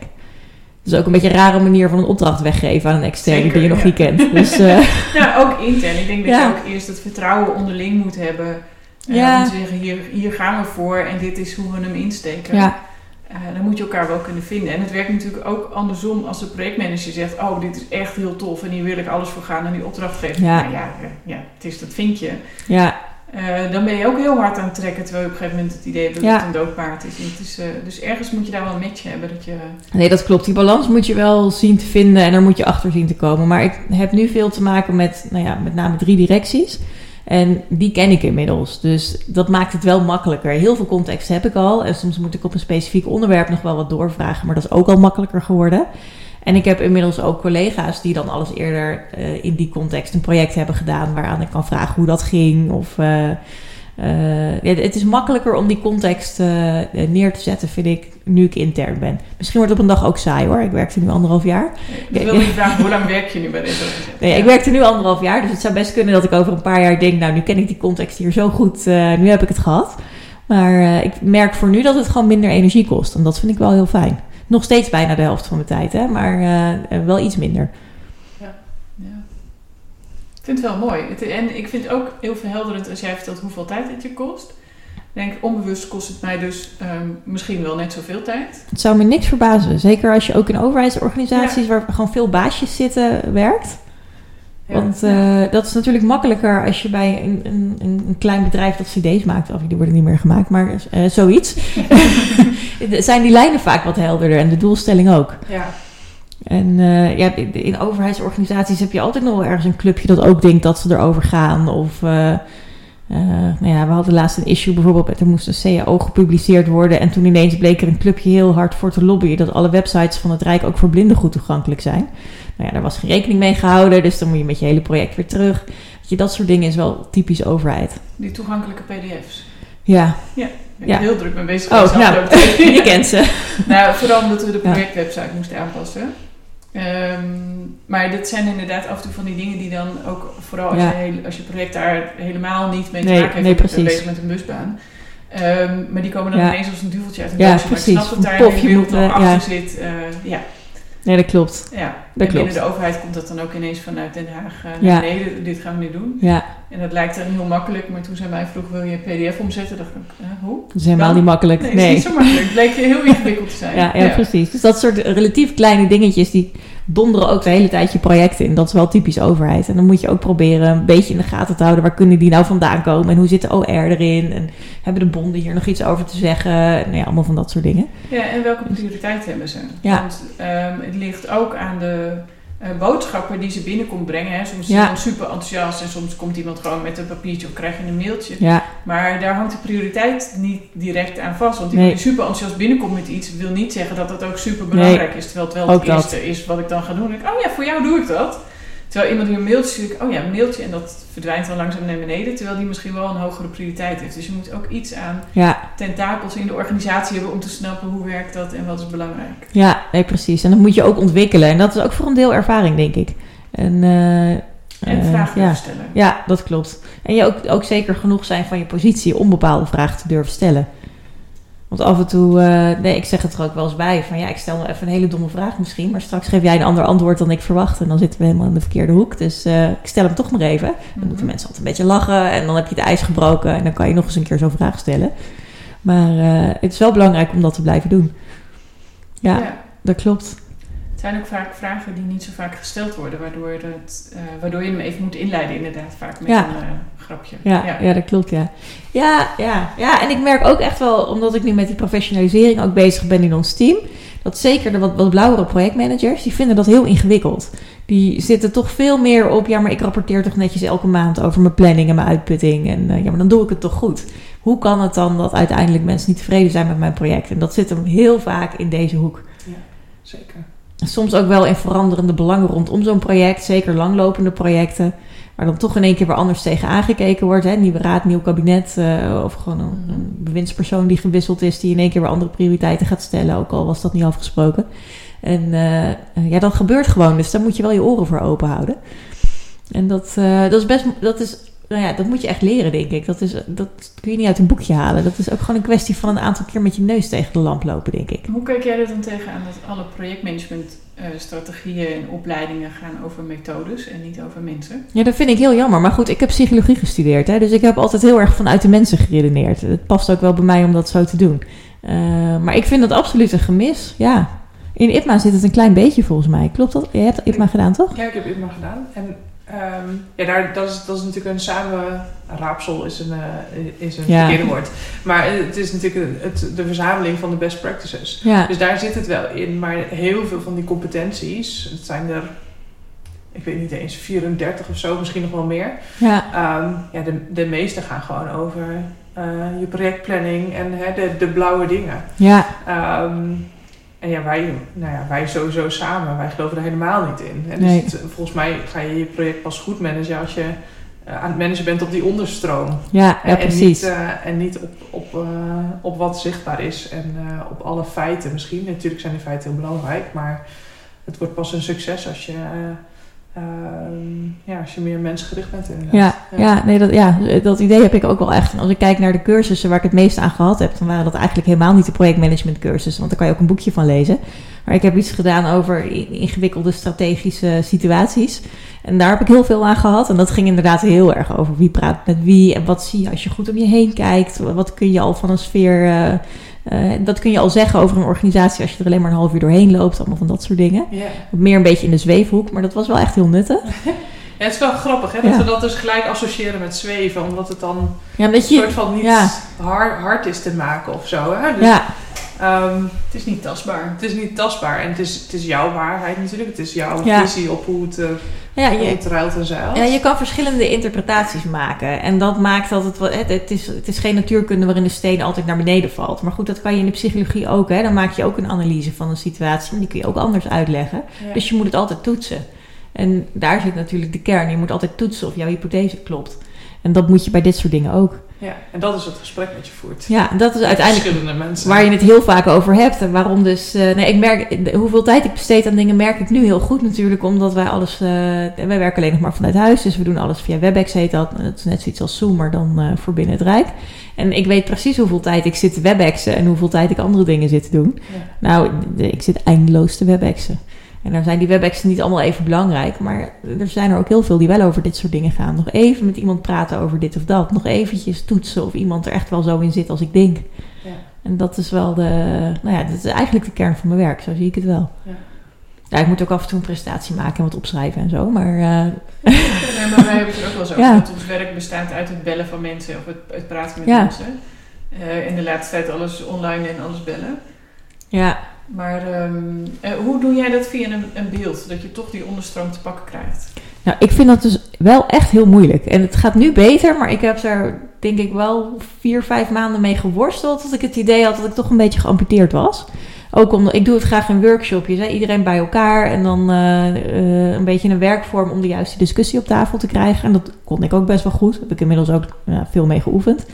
Dat is ook een beetje een rare manier van een opdracht weggeven aan een externe die je nog ja. niet kent. Dus, uh, ja, ook intern. Ik denk dat ja. je ook eerst het vertrouwen onderling moet hebben. Ja. Om te zeggen, hier, hier gaan we voor en dit is hoe we hem insteken. Ja. Uh, dan moet je elkaar wel kunnen vinden. En het werkt natuurlijk ook andersom als de projectmanager zegt... oh, dit is echt heel tof en hier wil ik alles voor gaan en die opdracht geven. Ja, nou, ja, ja, het is dat vind je. Ja. Uh, dan ben je ook heel hard aan het trekken, terwijl je op een gegeven moment het idee hebt dat ja. het een doodpaard is. Het is uh, dus ergens moet je daar wel een match hebben. Dat je... Nee, dat klopt. Die balans moet je wel zien te vinden en daar moet je achter zien te komen. Maar ik heb nu veel te maken met, nou ja, met name drie directies. En die ken ik inmiddels. Dus dat maakt het wel makkelijker. Heel veel context heb ik al. En soms moet ik op een specifiek onderwerp nog wel wat doorvragen. Maar dat is ook al makkelijker geworden. En ik heb inmiddels ook collega's die dan alles eerder uh, in die context een project hebben gedaan. Waaraan ik kan vragen hoe dat ging. Of, uh, uh, ja, het is makkelijker om die context neer te zetten, vind ik, nu ik intern ben. Misschien wordt het op een dag ook saai hoor. Ik werk er nu anderhalf jaar. Ik wil je vragen, hoe lang werk je nu bij deze organisatie? Nee, ik werk er nu anderhalf jaar. Dus het zou best kunnen dat ik over een paar jaar denk... nou, nu ken ik die context hier zo goed. nu heb ik het gehad. Maar ik merk voor nu dat het gewoon minder energie kost. En dat vind ik wel heel fijn. Nog steeds bijna de helft van mijn tijd, hè? maar uh, wel iets minder. Ja, ja. Ik vind het wel mooi. Het, en ik vind het ook heel verhelderend als jij vertelt hoeveel tijd het je kost. Ik denk, onbewust kost het mij dus um, misschien wel net zoveel tijd. Het zou me niks verbazen. Zeker als je ook in overheidsorganisaties ja. waar gewoon veel baasjes zitten werkt. Want uh, dat is natuurlijk makkelijker als je bij een, een, een klein bedrijf dat cd's maakt. Of die worden niet meer gemaakt, maar uh, zoiets. zijn die lijnen vaak wat helderder en de doelstelling ook. Ja. En uh, ja, in overheidsorganisaties heb je altijd nog wel ergens een clubje dat ook denkt dat ze erover gaan. Of Uh, nou ja, we hadden laatst een issue bijvoorbeeld, er moest een CAO gepubliceerd worden. En toen ineens bleek er een clubje heel hard voor te lobbyen dat alle websites van het Rijk ook voor blinden goed toegankelijk zijn. Nou ja, daar was geen rekening mee gehouden, dus dan moet je met je hele project weer terug. je, dat soort dingen is wel typisch overheid. Die toegankelijke PDF's. Ja. Ja, ik ben heel druk mee bezig. Oh, nou, je kent ze. nou, vooral omdat we de projectwebsite moesten aanpassen. Um, maar dit zijn inderdaad af en toe van die dingen die dan ook, vooral als, je, als je project daar helemaal niet mee te maken heeft, nee, precies. bezig met een busbaan. Um, maar die komen dan ineens als een duveltje uit een ja, doosje. Precies. Maar ik snap dat daar een wereld nog achter zit. Uh, ja. Nee, dat klopt. Ja, dat en klopt. binnen de overheid komt dat dan ook ineens vanuit Den Haag uh, naar beneden. Dit gaan we nu doen. Ja. En dat lijkt dan heel makkelijk, maar toen zij mij vroeg, wil je een pdf omzetten? dacht ik, hoe? Dat is helemaal niet makkelijk. Nee, nee. is niet zo makkelijk. Het bleek heel ingewikkeld te zijn. Ja, ja, precies. Dus dat soort relatief kleine dingetjes, die donderen ook de hele tijd je projecten in. Dat is wel typisch overheid. En dan moet je ook proberen een beetje in de gaten te houden. Waar kunnen die nou vandaan komen? En hoe zit de OR erin? En hebben de bonden hier nog iets over te zeggen? Nou ja, allemaal van dat soort dingen. Ja, en welke prioriteit hebben ze? Ja. Want um, het ligt ook aan de boodschappen die ze binnenkomt brengen. Hè. Soms is iemand super enthousiast en soms komt iemand gewoon met een papiertje of krijg je een mailtje. Ja, Maar daar hangt de prioriteit niet direct aan vast. Want iemand Nee. die super enthousiast binnenkomt met iets, wil niet zeggen dat dat ook super belangrijk is. Terwijl het wel Ook het dat. eerste is wat ik dan ga doen. Ik, oh ja, voor jou doe ik dat. Terwijl iemand die een mailtje stuurt, oh ja, een mailtje en dat verdwijnt dan langzaam naar beneden. Terwijl die misschien wel een hogere prioriteit heeft. Dus je moet ook iets aan ja, tentakels in de organisatie hebben om te snappen hoe werkt dat en wat is belangrijk. ja, nee, precies. En dat moet je ook ontwikkelen. En dat is ook voor een deel ervaring, denk ik. En, eh, En eh, vragen ja. durven stellen. Ja, dat klopt. En je ook, ook zeker genoeg zijn van je positie om bepaalde vragen te durven stellen. Want af en toe, eh, nee, ik zeg het er ook wel eens bij. Van ja, ik stel wel even een hele domme vraag misschien. Maar straks geef jij een ander antwoord dan ik verwacht. En dan zitten we helemaal in de verkeerde hoek. Dus eh, ik stel hem toch maar even. Dan Mhm. moeten mensen altijd een beetje lachen. En dan heb je het ijs gebroken. En dan kan je nog eens een keer zo'n vraag stellen. Maar eh, het is wel belangrijk om dat te blijven doen. Ja, Ja. dat klopt. Het zijn ook vaak vragen die niet zo vaak gesteld worden, waardoor, het, eh, waardoor je hem even moet inleiden, inderdaad, vaak met Ja. een eh, grapje. Ja, ja. dat klopt, ja. Ja, ja. ja, en ik merk ook echt wel, omdat ik nu met die professionalisering ook bezig ben in ons team, dat zeker de wat, wat blauwere projectmanagers, die vinden dat heel ingewikkeld. Die zitten toch veel meer op, ja, maar ik rapporteer toch netjes elke maand over mijn planning en mijn uitputting. En eh, ja, maar dan doe ik het toch goed. Hoe kan het dan dat uiteindelijk mensen niet tevreden zijn met mijn project? En dat zit hem heel vaak in deze hoek. Zeker. Soms ook wel in veranderende belangen rondom zo'n project, zeker langlopende projecten, waar dan toch in één keer weer anders tegen aangekeken wordt. Hè? Nieuwe raad, nieuw kabinet eh, of gewoon een, bewindspersoon die gewisseld is, die in één keer weer andere prioriteiten gaat stellen, ook al was dat niet afgesproken. En eh, ja, dat gebeurt gewoon, dus daar moet je wel je oren voor open houden. En dat, eh, dat is best, dat is, nou ja, dat moet je echt leren, denk ik. Dat, is, dat kun je niet uit een boekje halen. Dat is ook gewoon een kwestie van een aantal keer met je neus tegen de lamp lopen, denk ik. Hoe kijk jij er dan tegenaan dat alle projectmanagement eh, strategieën en opleidingen gaan over methodes en niet over mensen? Ja, dat vind ik heel jammer. Maar goed, ik heb psychologie gestudeerd. Hè, dus ik heb altijd heel erg vanuit de mensen geredeneerd. Het past ook wel bij mij om dat zo te doen. Eh, maar ik vind dat absoluut een gemis. Ja. In IPMA zit het een klein beetje volgens mij. Klopt dat? Je hebt IPMA gedaan, toch? Ja, ik heb IPMA gedaan. En ehm, ja, daar, dat, is, dat is natuurlijk een samenraapsel, is een, eh, is een Ja. verkeerde woord. Maar het is natuurlijk het, de verzameling van de best practices. Ja. Dus daar zit het wel in. Maar heel veel van die competenties, het zijn er, ik weet niet eens, 34 of zo, misschien nog wel meer. Ja. Ehm, ja, de, de meeste gaan gewoon over eh, je projectplanning en hè, de, de blauwe dingen. Ja. Ehm, en ja, wij, nou ja, wij sowieso samen, wij geloven er helemaal niet in. En dus Nee. het- volgens mij ga je je project pas goed managen als je eh, aan het managen bent op die onderstroom. Ja, ja, en precies. niet, eh, en niet op, op, op wat zichtbaar is en op alle feiten misschien. Natuurlijk zijn die feiten heel belangrijk, maar het wordt pas een succes als je, eh, ehm, ja, als je meer mensgericht bent inderdaad. Ja, ja. nee, dat, ja, dat idee heb ik ook wel echt. En als ik kijk naar de cursussen waar ik het meest aan gehad heb, dan waren dat eigenlijk helemaal niet de projectmanagement cursussen, want daar kan je ook een boekje van lezen. Maar ik heb iets gedaan over ingewikkelde strategische situaties. En daar heb ik heel veel aan gehad. En dat ging inderdaad heel erg over wie praat met wie en wat zie je als je goed om je heen kijkt. Wat kun je al van een sfeer. eh, eh, dat kun je al zeggen over een organisatie als je er alleen maar een half uur doorheen loopt. Allemaal van dat soort dingen. Meer een beetje in de zweefhoek, maar dat was wel echt heel nuttig. Ja, het is wel grappig hè, dat Ja. we dat dus gelijk associëren met zweven, omdat het dan Ja, een je. soort van niet hard, hard is te maken of zo. Hè? Dus, Ja, Ehm, Het is niet tastbaar. het is niet tastbaar en het is, het is jouw waarheid natuurlijk. Het is jouw Ja. visie op hoe het, eh, Ja, hoe je, het ruilt en zeilt. ja, je kan verschillende interpretaties maken. En dat maakt dat het... wel- Het, het, is, het is geen natuurkunde waarin de steen altijd naar beneden valt. Maar goed, dat kan je in de psychologie ook. Hè? Dan maak je ook een analyse van een situatie. Maar die kun je ook anders uitleggen. Ja. Dus je moet het altijd toetsen. En daar zit natuurlijk de kern. Je moet altijd toetsen of jouw hypothese klopt. En dat moet je bij dit soort dingen ook. Ja, en dat is het gesprek wat je voert. Ja, dat is Met uiteindelijk Verschillende mensen. waar je het heel vaak over hebt. En waarom dus... eh, nee, ik merk... Hoeveel tijd ik besteed aan dingen merk ik nu heel goed natuurlijk. Omdat wij alles... eh, wij werken alleen nog maar vanuit huis. Dus we doen alles via WebEx heet dat. Dat is net zoiets als Zoom, maar dan eh, voor binnen het Rijk. En ik weet precies hoeveel tijd ik zit te WebExen. En hoeveel tijd ik andere dingen zit te doen. Ja. Nou, ik zit eindeloos te WebExen. En dan zijn die WebExen niet allemaal even belangrijk. Maar er zijn er ook heel veel die wel over dit soort dingen gaan. Nog even met iemand praten over dit of dat. Nog eventjes toetsen of iemand er echt wel zo in zit als ik denk. Ja. En dat is wel de... Nou ja, dat is eigenlijk de kern van mijn werk. Zo zie ik het wel. Ja. Ja, ik moet ook af en toe een presentatie maken en wat opschrijven en zo. Maar eh, Nee, maar wij hebben het er ook wel over. Ja. Dat ons werk bestaat uit het bellen van mensen of het, het praten met Ja. mensen. Eh, in de laatste tijd alles online en alles bellen. ja, Maar ehm, eh, hoe doe jij dat via een, een beeld? Dat je toch die onderstroom te pakken krijgt? Nou, ik vind dat dus wel echt heel moeilijk. En het gaat nu beter, maar ik heb daar denk ik wel vier, vijf maanden mee geworsteld. Dat ik het idee had dat ik toch een beetje geamputeerd was. Ook omdat ik doe het graag in workshopjes. Hè? Iedereen bij elkaar en dan eh, eh, een beetje een werkvorm om de juiste discussie op tafel te krijgen. En dat kon ik ook best wel goed. Daar heb ik inmiddels ook veel mee geoefend.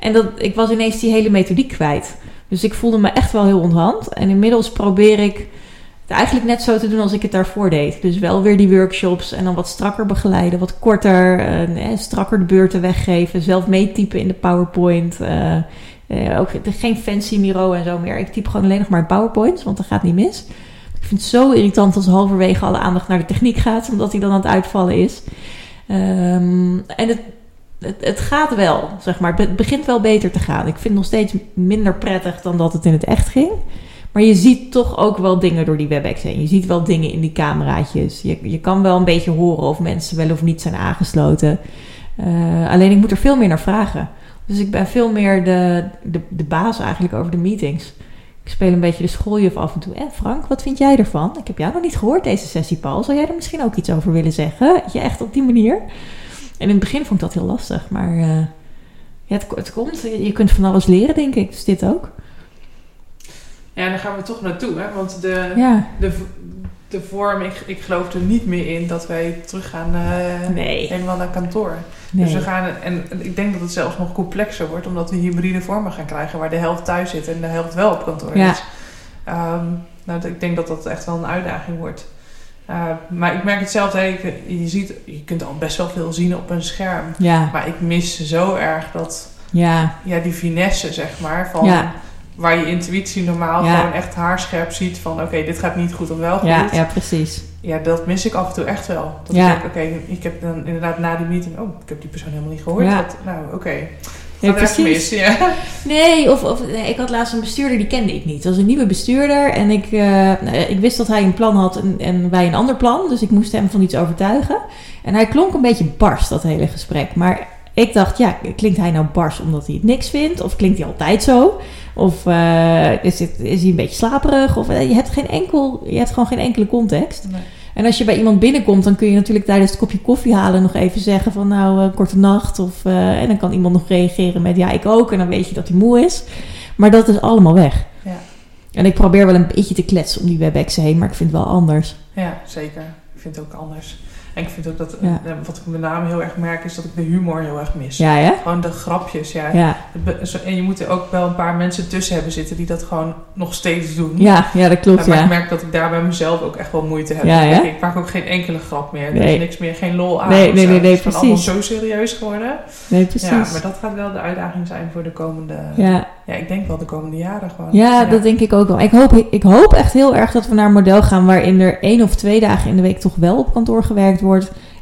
En dat, ik was ineens die hele methodiek kwijt. Dus ik voelde me echt wel heel onthand. En inmiddels probeer ik het eigenlijk net zo te doen als ik het daarvoor deed. Dus wel weer die workshops en dan wat strakker begeleiden, wat korter, eh, strakker de beurten weggeven, zelf meetypen in de PowerPoint. eh, eh, ook geen fancy Miro en zo meer. Ik typ gewoon alleen nog maar in PowerPoint, want dat gaat niet mis. Ik vind het zo irritant als halverwege alle aandacht naar de techniek gaat, omdat hij dan aan het uitvallen is. Ehm, en het, het, het gaat wel, zeg maar. Het begint wel beter te gaan. Ik vind het nog steeds minder prettig dan dat het in het echt ging. Maar je ziet toch ook wel dingen door die WebEx heen. Je ziet wel dingen in die cameraatjes. Je, je kan wel een beetje horen of mensen wel of niet zijn aangesloten. Eh, alleen ik moet er veel meer naar vragen. Dus ik ben veel meer de, de, de baas eigenlijk over de meetings. Ik speel een beetje de schooljuf af en toe. En Frank, wat vind jij ervan? Ik heb jou nog niet gehoord deze sessie, Paul. Zou jij er misschien ook iets over willen zeggen? Je echt op die manier? In het begin vond ik dat heel lastig. Maar eh, ja, het, het komt. Je kunt van alles leren, denk ik. Dus dit ook. Ja, daar gaan we toch naartoe, hè? Want de, Ja. de, de vorm, ik, ik geloof er niet meer in dat wij teruggaan naar, Nee. helemaal naar kantoor. Nee. Dus we gaan, en ik denk dat het zelfs nog complexer wordt, omdat we hybride vormen gaan krijgen waar de helft thuis zit en de helft wel op kantoor Ja. is. Ehm, nou, ik denk dat dat echt wel een uitdaging wordt. Uh, maar ik merk het zelf, hè, ik- je, ziet, je kunt al best wel veel zien op een scherm. Ja. Maar ik mis zo erg dat, Ja. ja, die finesse, zeg maar, van Ja. waar je intuïtie normaal gewoon echt haarscherp ziet van, oké, dit gaat niet goed of wel goed. Ja, ja, precies. Ja, dat mis ik af en toe echt wel. Dat ik denk, oké, ik heb dan inderdaad na die meeting... Oh, ik heb die persoon helemaal niet gehoord. Ja. Wat- nou, oké. Echt precies. ja. Nee, of, of nee, ik had laatst een bestuurder, die kende ik niet. Dat was een nieuwe bestuurder en ik, eh, nou, ik wist dat hij een plan had en, en wij een ander plan. Dus ik moest hem van iets overtuigen. En hij klonk een beetje bars, dat hele gesprek. Maar ik dacht, ja, klinkt hij nou bars omdat hij het niks vindt? Of klinkt hij altijd zo? Of eh, is, het, is hij een beetje slaperig? Of, eh, je, hebt geen enkel, je hebt gewoon geen enkele context. Nee. En als je bij iemand binnenkomt, dan kun je natuurlijk tijdens het kopje koffie halen nog even zeggen van nou, een korte nacht. Of, eh, en dan kan iemand nog reageren met ja, ik ook. En dan weet je dat hij moe is. Maar dat is allemaal weg. Ja. En ik probeer wel een beetje te kletsen om die WebEx heen, maar ik vind het wel anders. ja, zeker. Ik vind het ook anders. En ik vind ook dat... Ja. eh, wat ik met name heel erg merk, is dat ik de humor heel erg mis. Ja, hè? Gewoon de grapjes, ja. En je moet er ook wel een paar mensen tussen hebben zitten die dat gewoon nog steeds doen. ja, ja dat klopt, Ja, maar ik ja. merk dat ik daar bij mezelf ook echt wel moeite heb. Ja, Ik Ik maak ook geen enkele grap meer. Er Nee. is niks meer, geen lol aan. Nee, nee, nee, nee, Het is allemaal zo serieus geworden. Nee, precies. Ja, maar dat gaat wel de uitdaging zijn voor de komende... Ja, Ja, ik denk wel de komende jaren gewoon. ja, dat denk ik ook wel. Ik hoop, ik hoop echt heel erg dat we naar een model gaan waarin er één of twee dagen in de week toch wel op kantoor gewerkt wordt.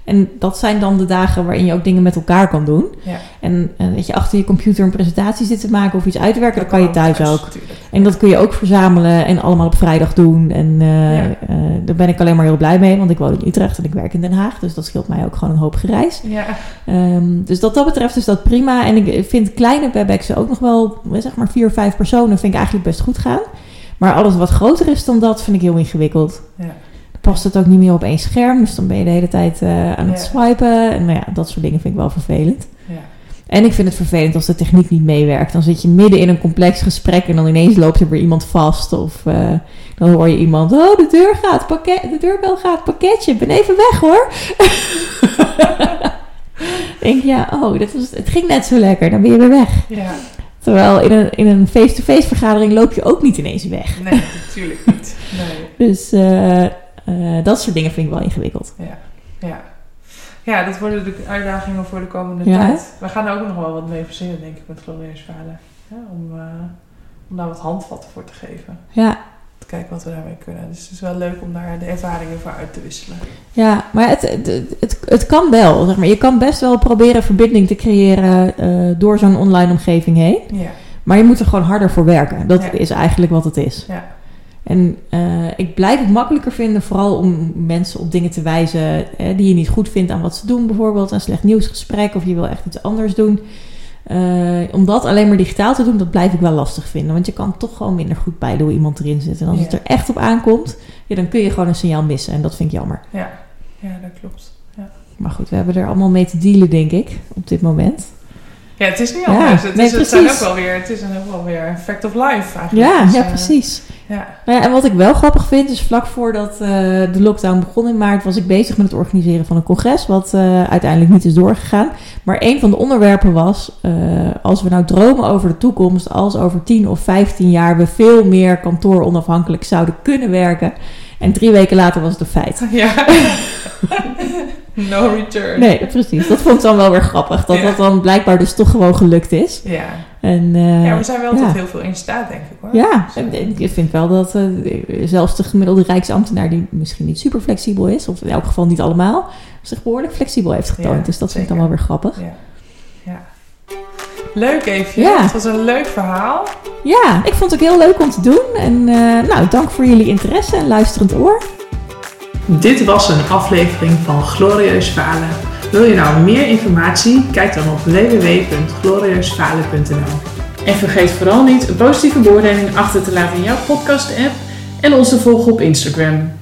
En dat zijn dan de dagen waarin je ook dingen met elkaar kan doen. Ja. En dat je achter je computer een presentatie zit te maken of iets uitwerken, dat, kan je thuis, thuis ook. En dat kun je ook verzamelen en allemaal op vrijdag doen. En uh, Ja. uh, daar ben ik alleen maar heel blij mee, want ik woon in Utrecht en ik werk in Den Haag. Dus dat scheelt mij ook gewoon een hoop gereis. Ja, Ehm, dus wat dat betreft is dat prima. En ik vind kleine webexen ook nog wel, zeg maar vier, vijf personen, vind ik eigenlijk best goed gaan. Maar alles wat groter is dan dat, vind ik heel ingewikkeld. ja. Past het ook niet meer op één scherm, dus dan ben je de hele tijd eh, aan het Ja. swipen. En nou ja, dat soort dingen vind ik wel vervelend. ja. En ik vind het vervelend als de techniek niet meewerkt. Dan zit je midden in een complex gesprek en dan ineens loopt er weer iemand vast. Of eh, dan hoor je iemand, oh de deur gaat, pakket, de deurbel gaat, pakketje, ben even weg hoor. denk ja, oh, dat was, het ging net zo lekker, dan ben je weer weg. ja. Terwijl in een, in een face-to-face vergadering loop je ook niet ineens weg. Nee, natuurlijk niet. Nee. Dus eh, eh, dat soort dingen vind ik wel ingewikkeld. Ja. Ja. Ja, dat worden de uitdagingen voor de komende Ja, tijd. We gaan er ook nog wel wat mee verzinnen, denk ik, met glorieus Vader. Ja, om, uh, om daar wat handvatten voor te geven. Ja, Te kijken wat we daarmee kunnen. Dus het is wel leuk om daar de ervaringen voor uit te wisselen. Ja, maar het, het, het, het kan wel. Zeg maar. Je kan best wel proberen verbinding te creëren uh, door zo'n online omgeving heen. Ja. Maar je moet er gewoon harder voor werken. Dat Ja. is eigenlijk wat het is. Ja. En uh, ik blijf het makkelijker vinden, vooral om mensen op dingen te wijzen eh, die je niet goed vindt aan wat ze doen. Bijvoorbeeld een slecht nieuwsgesprek of je wil echt iets anders doen. Uh, om dat alleen maar digitaal te doen, dat blijf ik wel lastig vinden. Want je kan toch gewoon minder goed bij hoe iemand erin zit. En als Ja. het er echt op aankomt, ja, dan kun je gewoon een signaal missen. En dat vind ik jammer. Ja, ja dat klopt. Ja. Maar goed, we hebben er allemaal mee te dealen, denk ik, op dit moment. Ja, het is niet Ja, anders. het, nee, is, het zijn ook wel weer, het is een, ook wel weer een fact of life eigenlijk. Ja, Dus, ja eh, precies. ja. Nou ja, en wat ik wel grappig vind, is vlak voordat uh, de lockdown begon in maart, was ik bezig met het organiseren van een congres, wat uh, uiteindelijk niet is doorgegaan. Maar een van de onderwerpen was, als we nou dromen over de toekomst, als over 10 of 15 jaar we veel meer kantoor onafhankelijk zouden kunnen werken. En drie weken later was het een feit. Ja. no return. Nee, precies. Dat vond ik dan wel weer grappig. Dat Ja. dat dan blijkbaar dus toch gewoon gelukt is. Ja. En, uh, ja, we zijn wel ja. tot heel veel in staat, denk ik hoor. Ja, en ik vind wel dat uh, zelfs de gemiddelde rijksambtenaar, die misschien niet super flexibel is, of in elk geval niet allemaal, zich behoorlijk flexibel heeft getoond. Ja, dus dat vind ik dan wel weer grappig. Ja. ja. Leuk even. Ja. Het was een leuk verhaal. Ja, ik vond het ook heel leuk om te doen. En uh, nou, dank voor jullie interesse en luisterend oor. Dit was een aflevering van Glorieus Falen. Wil je nou meer informatie? Kijk dan op www.glorieusfalen.nl En vergeet vooral niet een positieve beoordeling achter te laten in jouw podcast-app en ons te volgen op Instagram.